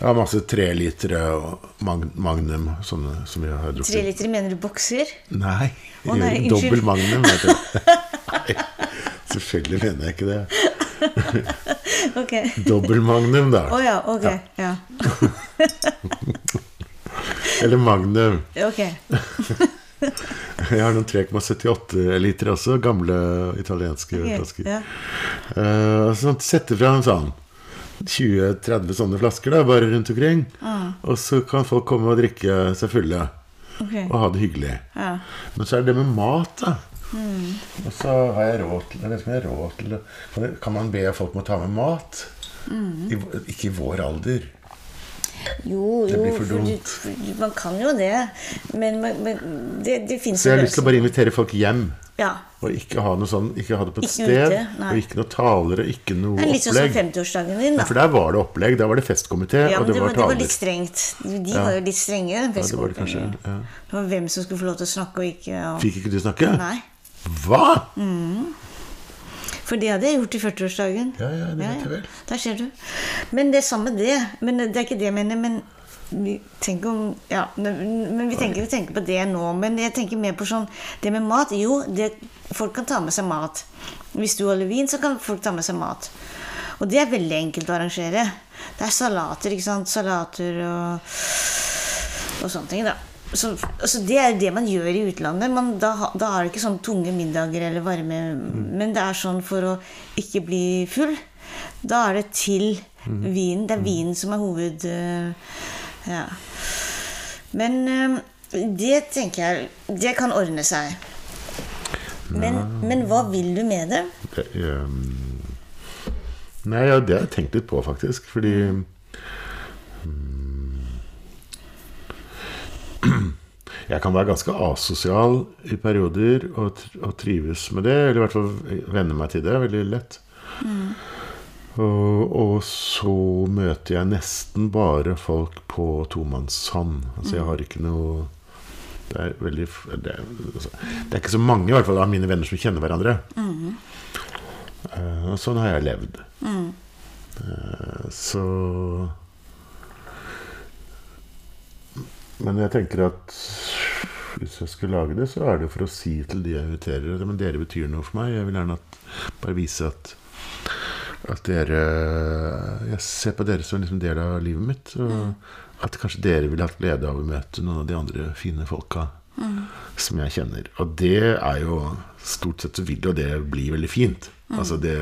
ja, masse trelitere og mag magnum, sånne som vi har drukket. liter, mener du bokser? Nei, Oh, nei, dobbel magnum. Nei, selvfølgelig mener jeg ikke det. Ok. Dobbel magnum, da. Å ja, ok. Ja. Eller magnum. Ok. Jeg har noen 3,78 liter også, gamle italienske ok, flasker. Ja. Uh, sånn, sette en sånn 20-30 sånne flasker da, bare rundt omkring. Ah. Og så kan folk komme og drikke seg fulle Okay. og ha det hyggelig. Ja. Men så er det det med mat, da. Mm. Og så har jeg råd til Jeg råd til. Kan man be folk om å ta med mat? Mm. I, ikke i vår alder. Jo, Det jo, blir for for du, dumt. for man kan jo det. Men, men, men det, det fins Så jeg har lyst til å bare invitere folk hjem. Ja. Og ikke ha noe sånn Ikke ha det på et Ikke sted. ute, og ikke noe taler og ikke noe Det er litt sånn som 50-årsdagen din, Ja, da. for der var det opplegg. Der var det festkomité, Ja, og det det var var, det var litt strengt. De var jo litt strenge, festkomiteen. Ja, det var det kanskje. Ja. Det var hvem som skulle få lov til å snakke og ikke. Og... Fikk ikke du snakke? Nei. Hva?! For det hadde jeg gjort i 40-årsdagen. Ja, ja, det vet jeg vel. Der ser du. Men det er samme det. Men det er ikke det jeg mener. Men vi tenker om Ja, men vi tenker, vi tenker på det nå. Men jeg tenker mer på sånn Det med mat. Jo, det, folk kan ta med seg mat. Hvis du holder vin, så kan folk ta med seg mat. Og det er veldig enkelt å arrangere. Det er salater, ikke sant. Salater og, og sånne ting, da. Så, altså det er det man gjør i utlandet. Man, da, da er det ikke sånn tunge middager eller varme Men det er sånn for å ikke bli full. Da er det til vinen. Det er vinen som er hoved... eh, ja. Men eh, det tenker jeg Det kan ordne seg. Men, men hva vil du med det? Det, um, nei, ja, det har jeg tenkt litt på, faktisk. Fordi Jeg kan være ganske asosial i perioder og, og trives med det. Eller i hvert fall venne meg til det veldig lett. Og, og så møter jeg nesten bare folk på tomannshånd. Altså jeg har ikke noe det er, veldig, det, er, altså, det er ikke så mange i hvert fall av mine venner som kjenner hverandre. Eh, og sånn har jeg levd. Eh, så Men jeg tenker at hvis jeg skulle lage det, så er det for å si til de jeg inviterer men dere betyr noe for meg. Jeg vil gjerne at, bare vise at at dere Jeg ser på dere som en liksom del av livet mitt. Og at kanskje dere ville hatt glede av å møte noen av de andre fine folka som jeg kjenner. Og det er jo Stort sett så vil jo det bli veldig fint. Altså det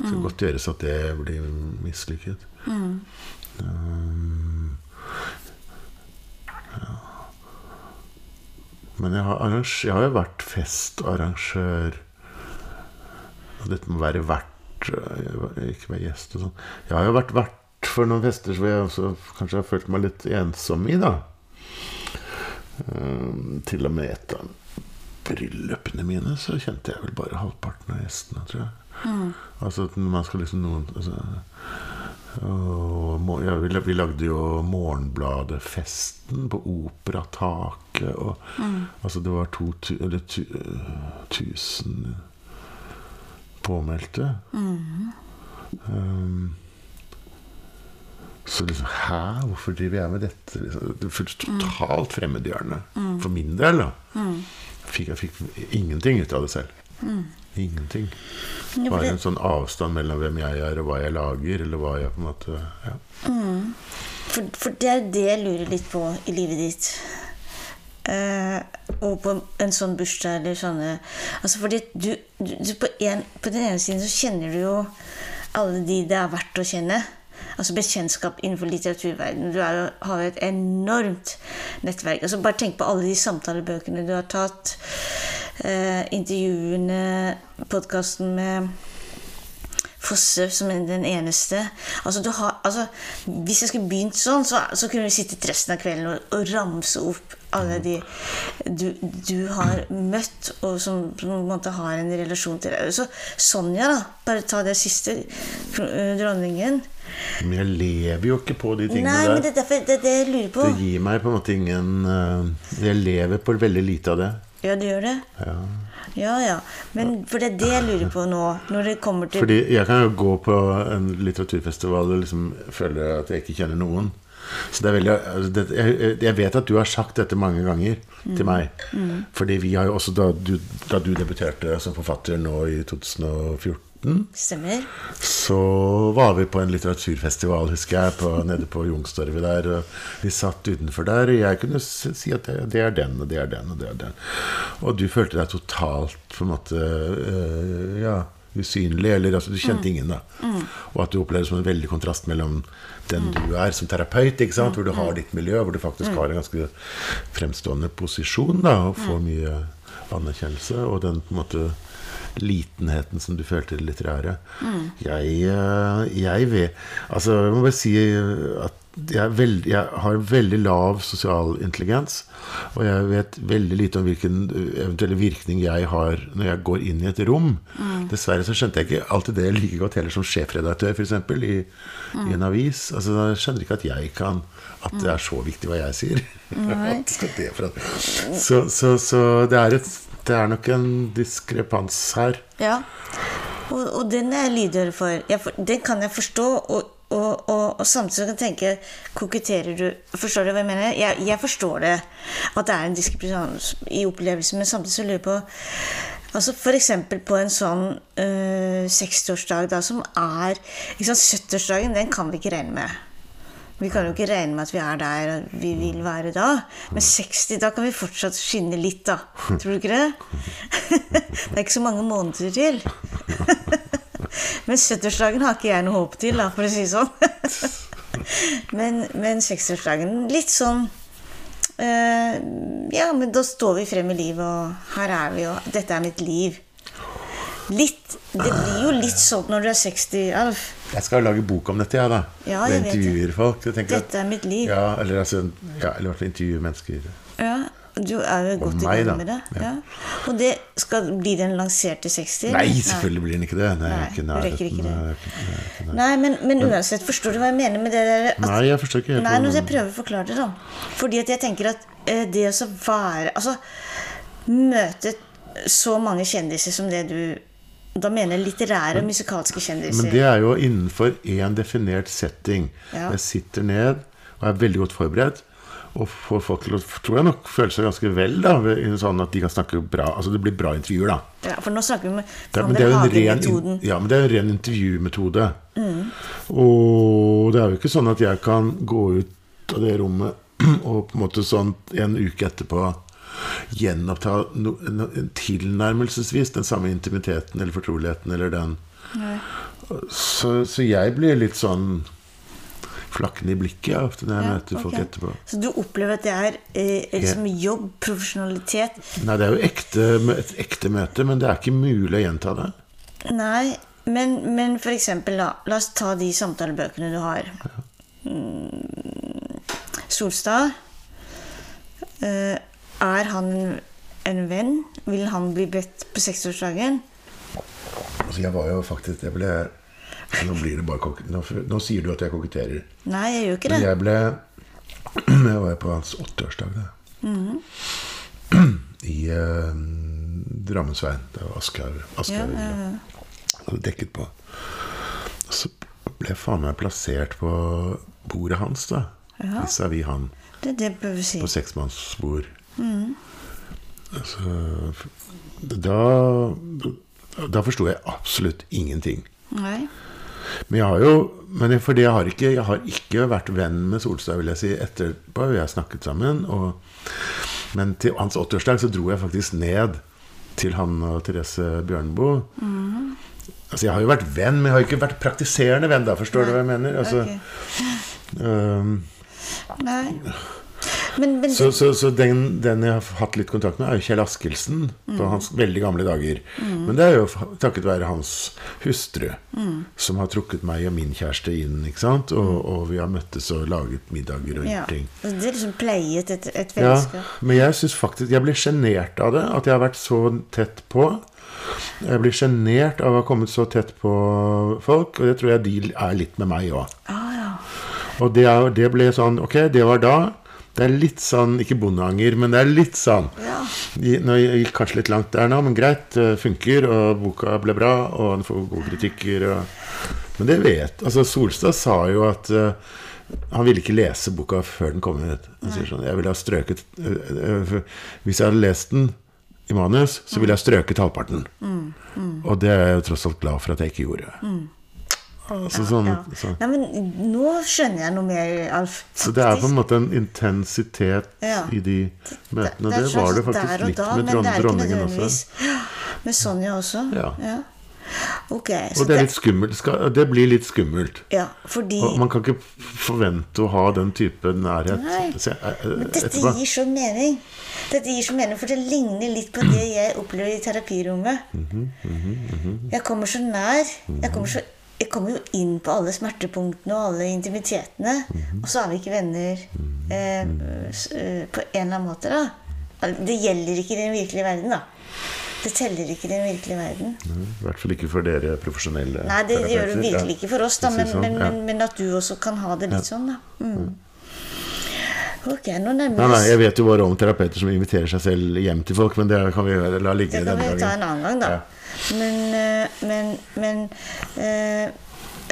skal godt gjøres at det blir mislykket. Um, Men jeg har, jeg har jo vært festarrangør. Og dette må være vert, øh, ikke være gjest og sånn. Jeg har jo vært vert for noen fester som jeg også kanskje har følt meg litt ensom i, da. Um, til og med et av bryllupene mine så kjente jeg vel bare halvparten av gjestene, tror jeg. Altså at man skal liksom noen altså, og, ja, vi, lagde jo Morgenbladet-festen på Operataket. Og, altså det var to påmeldte. Mm. Um, så liksom Hæ? Hvorfor driver jeg med dette? Liksom, det føltes totalt fremmedgjørende. For min del, da. Fikk, jeg fikk ingenting ut av det selv. Ingenting. Bare en sånn avstand mellom hvem jeg er, og hva jeg lager. Eller hva jeg på en måte ja. For, for det er det jeg lurer litt på i livet ditt. Eh, og på en sånn bursdag eller sånne Altså fordi du, du, du på, en, på den ene siden så kjenner du jo alle de det er verdt å kjenne. Altså bekjentskap innenfor litteraturverdenen. Du jo, har jo et enormt nettverk. Altså Bare tenk på alle de samtalebøkene du har tatt. Eh, intervjuene, podkasten med Fosse som den eneste. Altså, du har, altså, hvis jeg skulle begynt sånn, så, så kunne vi sittet resten av kvelden og, og ramse opp alle de du, du har møtt, og som på en måte har en relasjon til deg. Så Sonja, da. Bare ta det siste. eh, Dronningen. Men jeg lever jo ikke på de tingene Nei, men der. det er derfor det det jeg lurer på. Det gir meg på en måte ingen eh, Jeg lever på veldig lite av det. Ja, det gjør det? Ja. Ja, ja. Men for det er det jeg lurer på nå, når det kommer til Fordi jeg kan jo gå på en litteraturfestival og liksom føle at jeg ikke kjenner noen. Så det er veldig altså det, jeg, vet at du har sagt dette mange ganger til meg. Fordi vi har jo også, da du, da du debuterte som forfatter nå i 2014 Stemmer? så var vi på en litteraturfestival, husker jeg, på, nede på Youngstorget der. Og vi satt utenfor der, og jeg kunne si at det, det er den, og det er den, og det er den. Og du følte deg totalt på en måte øh, ja, usynlig, eller altså du kjente ingen, da. Og at du opplevde som en veldig kontrast mellom den du er som terapeut, ikke sant? hvor du har ditt miljø, hvor du faktisk har en ganske fremstående posisjon, da, og får mye anerkjennelse, og den på en måte litenheten som du følte i det litterære. Jeg, eh, jeg vet Altså, jeg må bare si at jeg, veld, jeg har veldig lav sosial intelligens. Og jeg vet veldig lite om hvilken eventuelle virkning jeg har når jeg går inn i et rom. Dessverre så skjønte jeg ikke alltid det like godt heller som sjefredaktør eksempel, i, i en avis. Altså, Jeg skjønner ikke at jeg kan At det er så viktig hva jeg sier. Så, så, så det, er et, det er nok en diskrepans her. Ja. Og, og den er jeg lydhør for. For- den kan jeg forstå. Og, og, og, og samtidig kan jeg tenke Koketterer du Forstår du hva jeg mener? Jeg, jeg forstår det. At det er en diskrepans i opplevelsen, men samtidig så lurer jeg på Altså F.eks. på en sånn øh, 60-årsdag da, som er liksom 70-årsdagen, den kan vi ikke regne med. Vi kan jo ikke regne med at vi er der vi vil være da. Men 60, da kan vi fortsatt skinne litt, da. Tror du ikke det? Det er ikke så mange måneder til. Men 70-årsdagen har ikke jeg noe håp til, da, for å si det sånn. Men, men 60-årsdagen litt sånn eh, Ja, men da står vi frem i livet, og her er vi, og dette er mitt liv. Litt Det blir jo litt sånn når du er 60, Alf. Jeg skal lage bok om dette, jeg, da. Ja, jeg det. intervjuer folk. Jeg tenker at- Dette er mitt liv. Ja, eller, altså, ja, eller i hvert fall intervjue mennesker. Ja, du er jo godt i gang med det. Ja. Ja. Og det skal, blir den lansert til 60? Nei, selvfølgelig blir den ikke det. Nei, Nei, du rekker ikke det. nei, nei, Nei, men, men uansett, forstår du hva jeg mener med det der? At, Nei, jeg forstår ikke Nei, nå skal jeg prøve å forklare det, da. Fordi at jeg tenker at uh, det å så være Altså, møte så mange kjendiser som det du Da mener jeg litterære og musikalske kjendiser. Men det er jo innenfor én definert setting. Ja. Jeg sitter ned og er veldig godt forberedt. Og får folk til å tror jeg nok føle seg ganske vel, da. Sånn at de kan snakke bra Altså det blir bra intervjuer, da. Ja, for nå snakker vi om Det, men det er jo en ren, ja, men det er en ren intervjumetode. Og det er jo ikke sånn at jeg kan gå ut av det rommet og på en måte sånn en uke etterpå gjenoppta no, no, tilnærmelsesvis den samme intimiteten eller fortroligheten eller den så, så jeg blir litt sånn flakkende i blikket ofte når jeg Ja, møter folk okay. etterpå. Så du opplever at det er eh, liksom jobb, profesjonalitet Nei, det er jo ekte, et ekte møte, men det er ikke mulig å gjenta det. Nei, men, men for eksempel, da. La oss ta de samtalebøkene du har. Ja. Solstad. Eh, er han en venn? Vil han bli bedt på 60-årsdagen? Altså, jeg var jo faktisk jeg ble, Nå blir det bare nå, nå sier du at jeg koketterer. Nei, jeg gjør ikke Men det. jeg ble Jeg var på hans åtteårsdag, da. Mm -hmm. I eh, Drammensveien. Det var Aschehoug. Ja, ja, ja. Hadde dekket på. Og så ble jeg faen meg plassert på bordet hans, da. Ja. Vis-à-vis han. Det det si. På seksmannsbord. Mhm. Altså, da Da forsto jeg absolutt ingenting. Nei. Men jeg har jo men jeg, jeg har, ikke, jeg har ikke vært venn med Solstad, vil jeg si, etterpå. Vi har snakket sammen. Og, men til hans 80-årsdag så dro jeg faktisk ned til han og Therese Bjørneboe. Altså, jeg har jo vært venn, men jeg har ikke vært praktiserende venn, da. Forstår du hva jeg mener? Altså, okay. um, Nei. Men, men så så, så den, den jeg har hatt litt kontakt med, er jo Kjell Askildsen. På hans veldig gamle dager. Men det er jo takket være hans hustru som har trukket meg og min kjæreste inn. ikke sant? Og, og vi har møttes og laget middager og ja. gjort ting. Det er liksom pleiet et, et Ja, men jeg synes faktisk Jeg blir sjenert av det. At jeg har vært så tett på. Jeg blir sjenert av å ha kommet så tett på folk, og det tror jeg de er litt med meg òg. Ah, ja. Og det, det ble sånn Ok, det var da. Det er litt sånn Ikke bondeanger, men det er litt sånn. Ja. Nå gikk kanskje litt langt der nå, men greit. Det funker, og boka ble bra, og den får gode kritikker. Og, men det vet Altså, Solstad sa jo at uh, han ville ikke lese boka før den kom ut. Han sier sånn Jeg ville ha strøket uh, uh, Hvis jeg hadde lest den i manus, så ville jeg strøket halvparten. Og det er jeg jo tross alt glad for at jeg ikke gjorde. Altså, sånn, ja. sånn. Nei, men nå skjønner jeg noe mer, Alf. Så det er på en måte en intensitet i de møtene. Det, det, det var det faktisk litt da, med dron dronningen også. Med Sonja også? Ja. Okay, Så Og det er litt skummelt. Det blir litt skummelt. ja, fordi Og man kan ikke forvente å ha den type nærhet Nei, Men dette etterpå. gir så mening. Dette gir så mening, For det ligner litt på det jeg opplever i terapirommet. Jeg kommer så nær. Jeg kommer, så, jeg kommer jo inn på alle smertepunktene og alle intimitetene. Og så er vi ikke venner eh, eh, på en eller annen måte, da. Det gjelder ikke i den virkelige verden, da. Det teller ikke i den virkelige verden. I hvert fall ikke for dere profesjonelle Nei, det, det gjør det virkelig ikke for oss, da, men, sånn, men, ja. men, men at du også kan ha det litt sånn, da. Mm. Ok, nå Nei, nei, jeg vet jo bare om terapeuter som inviterer seg selv hjem til folk, men det kan vi la ligge Det kan vi ta en annen gang, da. Men, eh, men, men eh,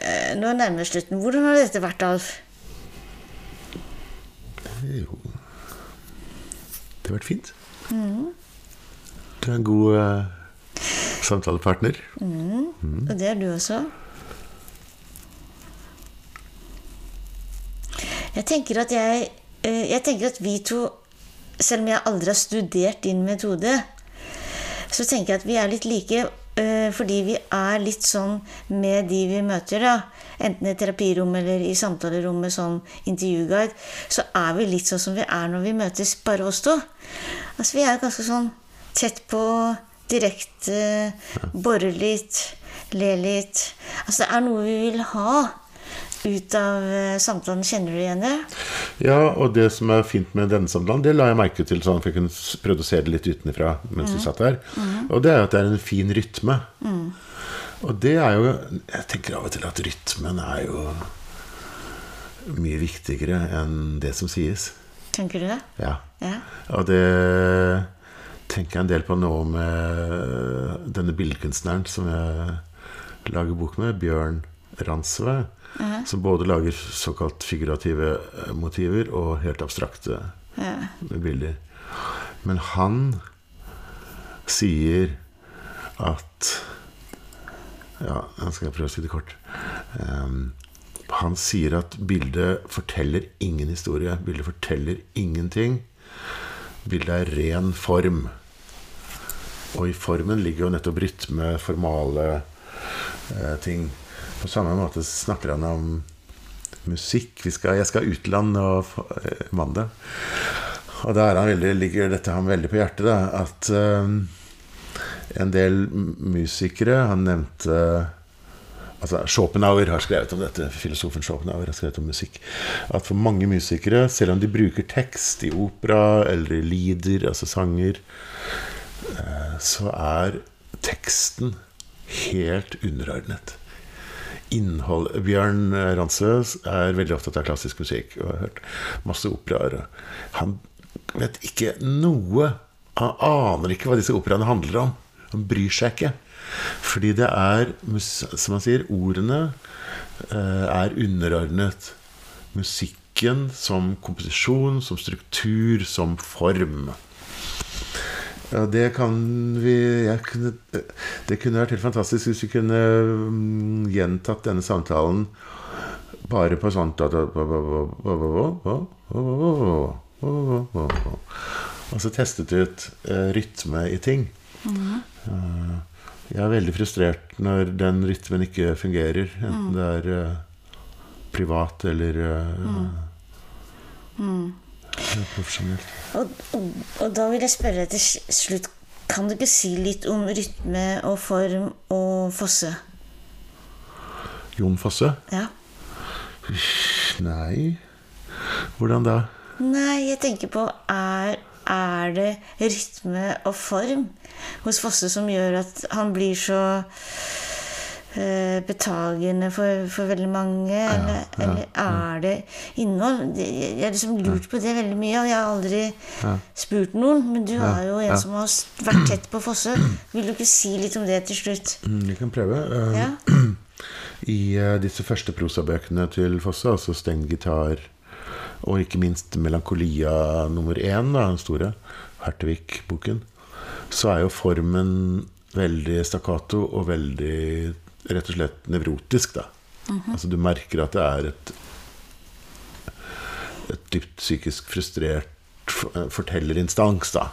eh, Nå nærmer vi slutten. Hvordan har dette vært, Alf? Jo Det har vært fint. Mm. Du er en god eh, samtalepartner. Og det er du også. Jeg tenker at jeg eh, Jeg tenker at vi to, selv om jeg aldri har studert din metode, så tenker jeg at vi er litt like fordi vi er litt sånn med de vi møter, da. Enten i terapirommet eller i samtalerommet som intervjuguide, så er vi litt sånn som vi er når vi møtes bare oss to. Altså vi er ganske sånn tett på, direkte, borer litt, ler litt. Altså det er noe vi vil ha ut av eh, samtalen. Kjenner du igjen det? Ja, og det som er fint med denne samtalen, det la jeg merke til sånn, for jeg kunne produsere prøvde å se det litt utenfra mens du satt der. Og det er at det er en fin rytme. Og det er jo Jeg tenker av og til at rytmen er jo mye viktigere enn det som sies. Tenker du det? Ja. Ja. Og det tenker jeg en del på nå med denne billedkunstneren som jeg lager bok med, Bjørn Ransve. Som både lager såkalt figurative eh, motiver og helt abstrakte Ja. bilder. Men han sier at Ja, nå skal jeg prøve å si det kort. Um, han sier at bildet forteller ingen historie. Bildet forteller ingenting. Bildet er ren form. Og i formen ligger jo nettopp rytme, formale eh, ting. På samme måte snakker han om musikk. Skal, jeg skal utland og eh, mandag. Og da er ligger dette ham veldig på hjertet. Da, at uh, en del musikere Han nevnte Altså, Schopenhauer har skrevet om dette. Filosofen Schopenhauer har skrevet om musikk. At for mange musikere, selv om de bruker tekst i opera eller i lieder, altså sanger, uh, så er teksten helt underordnet. Innhold Bjørn Ransø er veldig opptatt av klassisk musikk og har hørt masse operaer. Han vet ikke noe Han aner ikke hva disse operaene handler om. Han bryr seg ikke. Fordi det er, som han sier, ordene eh, er underordnet musikken som komposisjon, som struktur, som form. Ja, det kan vi jeg kunne, Det kunne vært helt fantastisk hvis vi kunne mm, gjentatt denne samtalen bare på sånn Og så testet ut eh, rytme i ting. Eh, jeg er veldig frustrert når den rytmen ikke fungerer. Enten det er eh, privat eller eh, profesjonelt. Og, og, og da vil jeg spørre til slutt Kan du ikke si litt om rytme og form og Fosse? Jon Fosse? Ja. Nei Hvordan da? Nei, jeg tenker på Er, er det rytme og form hos Fosse som gjør at han blir så betagende for, for veldig mange? eller, eller er det innhold? Jeg har liksom lurt på det veldig mye, og jeg har aldri spurt noen. Men du er jo en som har vært tett på Fosse. Vil du ikke si litt om det til slutt? Mm, Vi kan prøve. Eh, Ja? I eh, disse første prosabøkene til Fosse, altså Steng gitar og ikke minst Melankolia nummer én, da, den store Hertevik-boken, så er jo formen veldig stakkato og veldig rett og slett nevrotisk, da. Altså du merker at det er et et dypt psykisk frustrert fortellerinstans, da.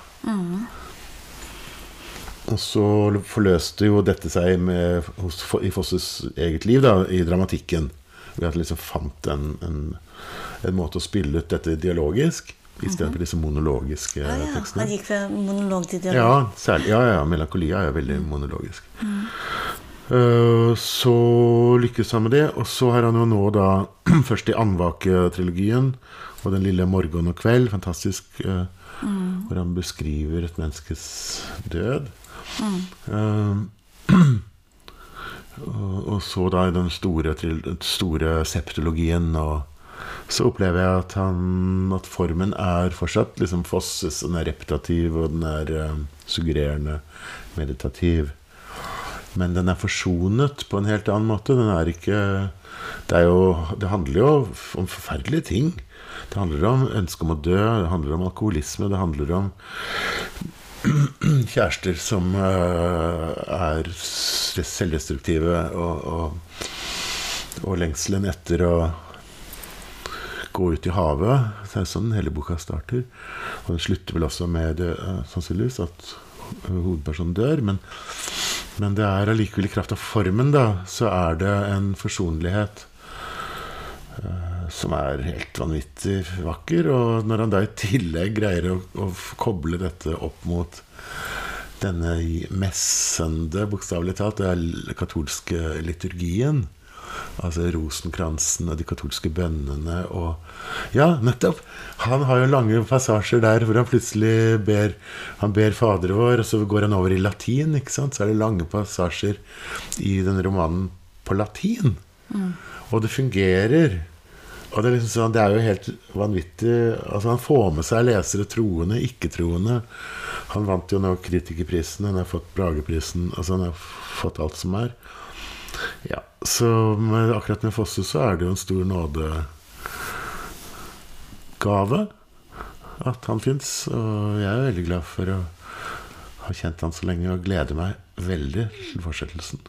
Og så forløste jo dette seg med, hos, i Fosses eget liv, da, i dramatikken. Ved at han liksom fant en, en, en måte å spille ut dette dialogisk, istedenfor disse monologiske Ah, ja. tekstene. Han gikk fra monolog til dialog. Ja, særlig, ja, ja, Melankolia er veldig monologisk. Eh, så lykkes han med det. Og så har han jo nå da først i Andvake-trilogien og Den lille morgen og kveld, fantastisk, mm. hvor han beskriver et menneskes død. Mm. og, og så da i den store, store septologien og så opplever jeg at, han, at formen er fortsatt liksom Fosses. Den er repetativ, og den er eh, suggererende, meditativ. Men den er forsonet på en helt annen måte. Den er ikke Det, er jo, det handler jo om forferdelige ting. Det handler om ønsket om å dø, det handler om alkoholisme, det handler om kjærester som eh, er selvdestruktive, og, og, og lengselen etter å gå ut i havet. Det er sånn hele boka starter. Og den slutter vel også med eh, sannsynligvis at hovedpersonen dør. Men, men det er allikevel i kraft av formen, da, så er det en forsonlighet uh, som er helt vanvittig vakker. Og når han da i tillegg greier å, å koble dette opp mot denne messende, bokstavelig talt, er katolske liturgien. Altså rosenkransen og de katolske bønnene og Ja, nettopp! Han har jo lange passasjer der hvor han plutselig ber Han ber Fader vår, og så går han over i latin. ikke sant? Så er det lange passasjer i den romanen på latin. Og det fungerer. Og det er, liksom sånn, det er jo helt vanvittig Altså Han får med seg lesere, troende, ikke-troende. Han vant jo nå Kritikerprisen, han har fått Brageprisen altså Han har fått alt som er. Ja, så med, akkurat med Fosse så er det jo en stor nådegave at han fins. Og jeg er veldig glad for å ha kjent han så lenge og gleder meg veldig til fortsettelsen.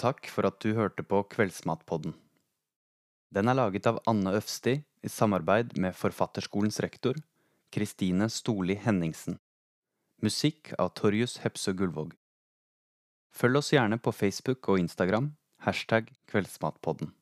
Takk for at du hørte på Kveldsmatpodden. Den er laget av Anne Øfsti i samarbeid med Forfatterskolens rektor, Kristine Storli Henningsen. Musikk av Torjus Hepsø Gullvåg. Følg oss gjerne på Facebook og Instagram, hashtag Kveldsmatpodden.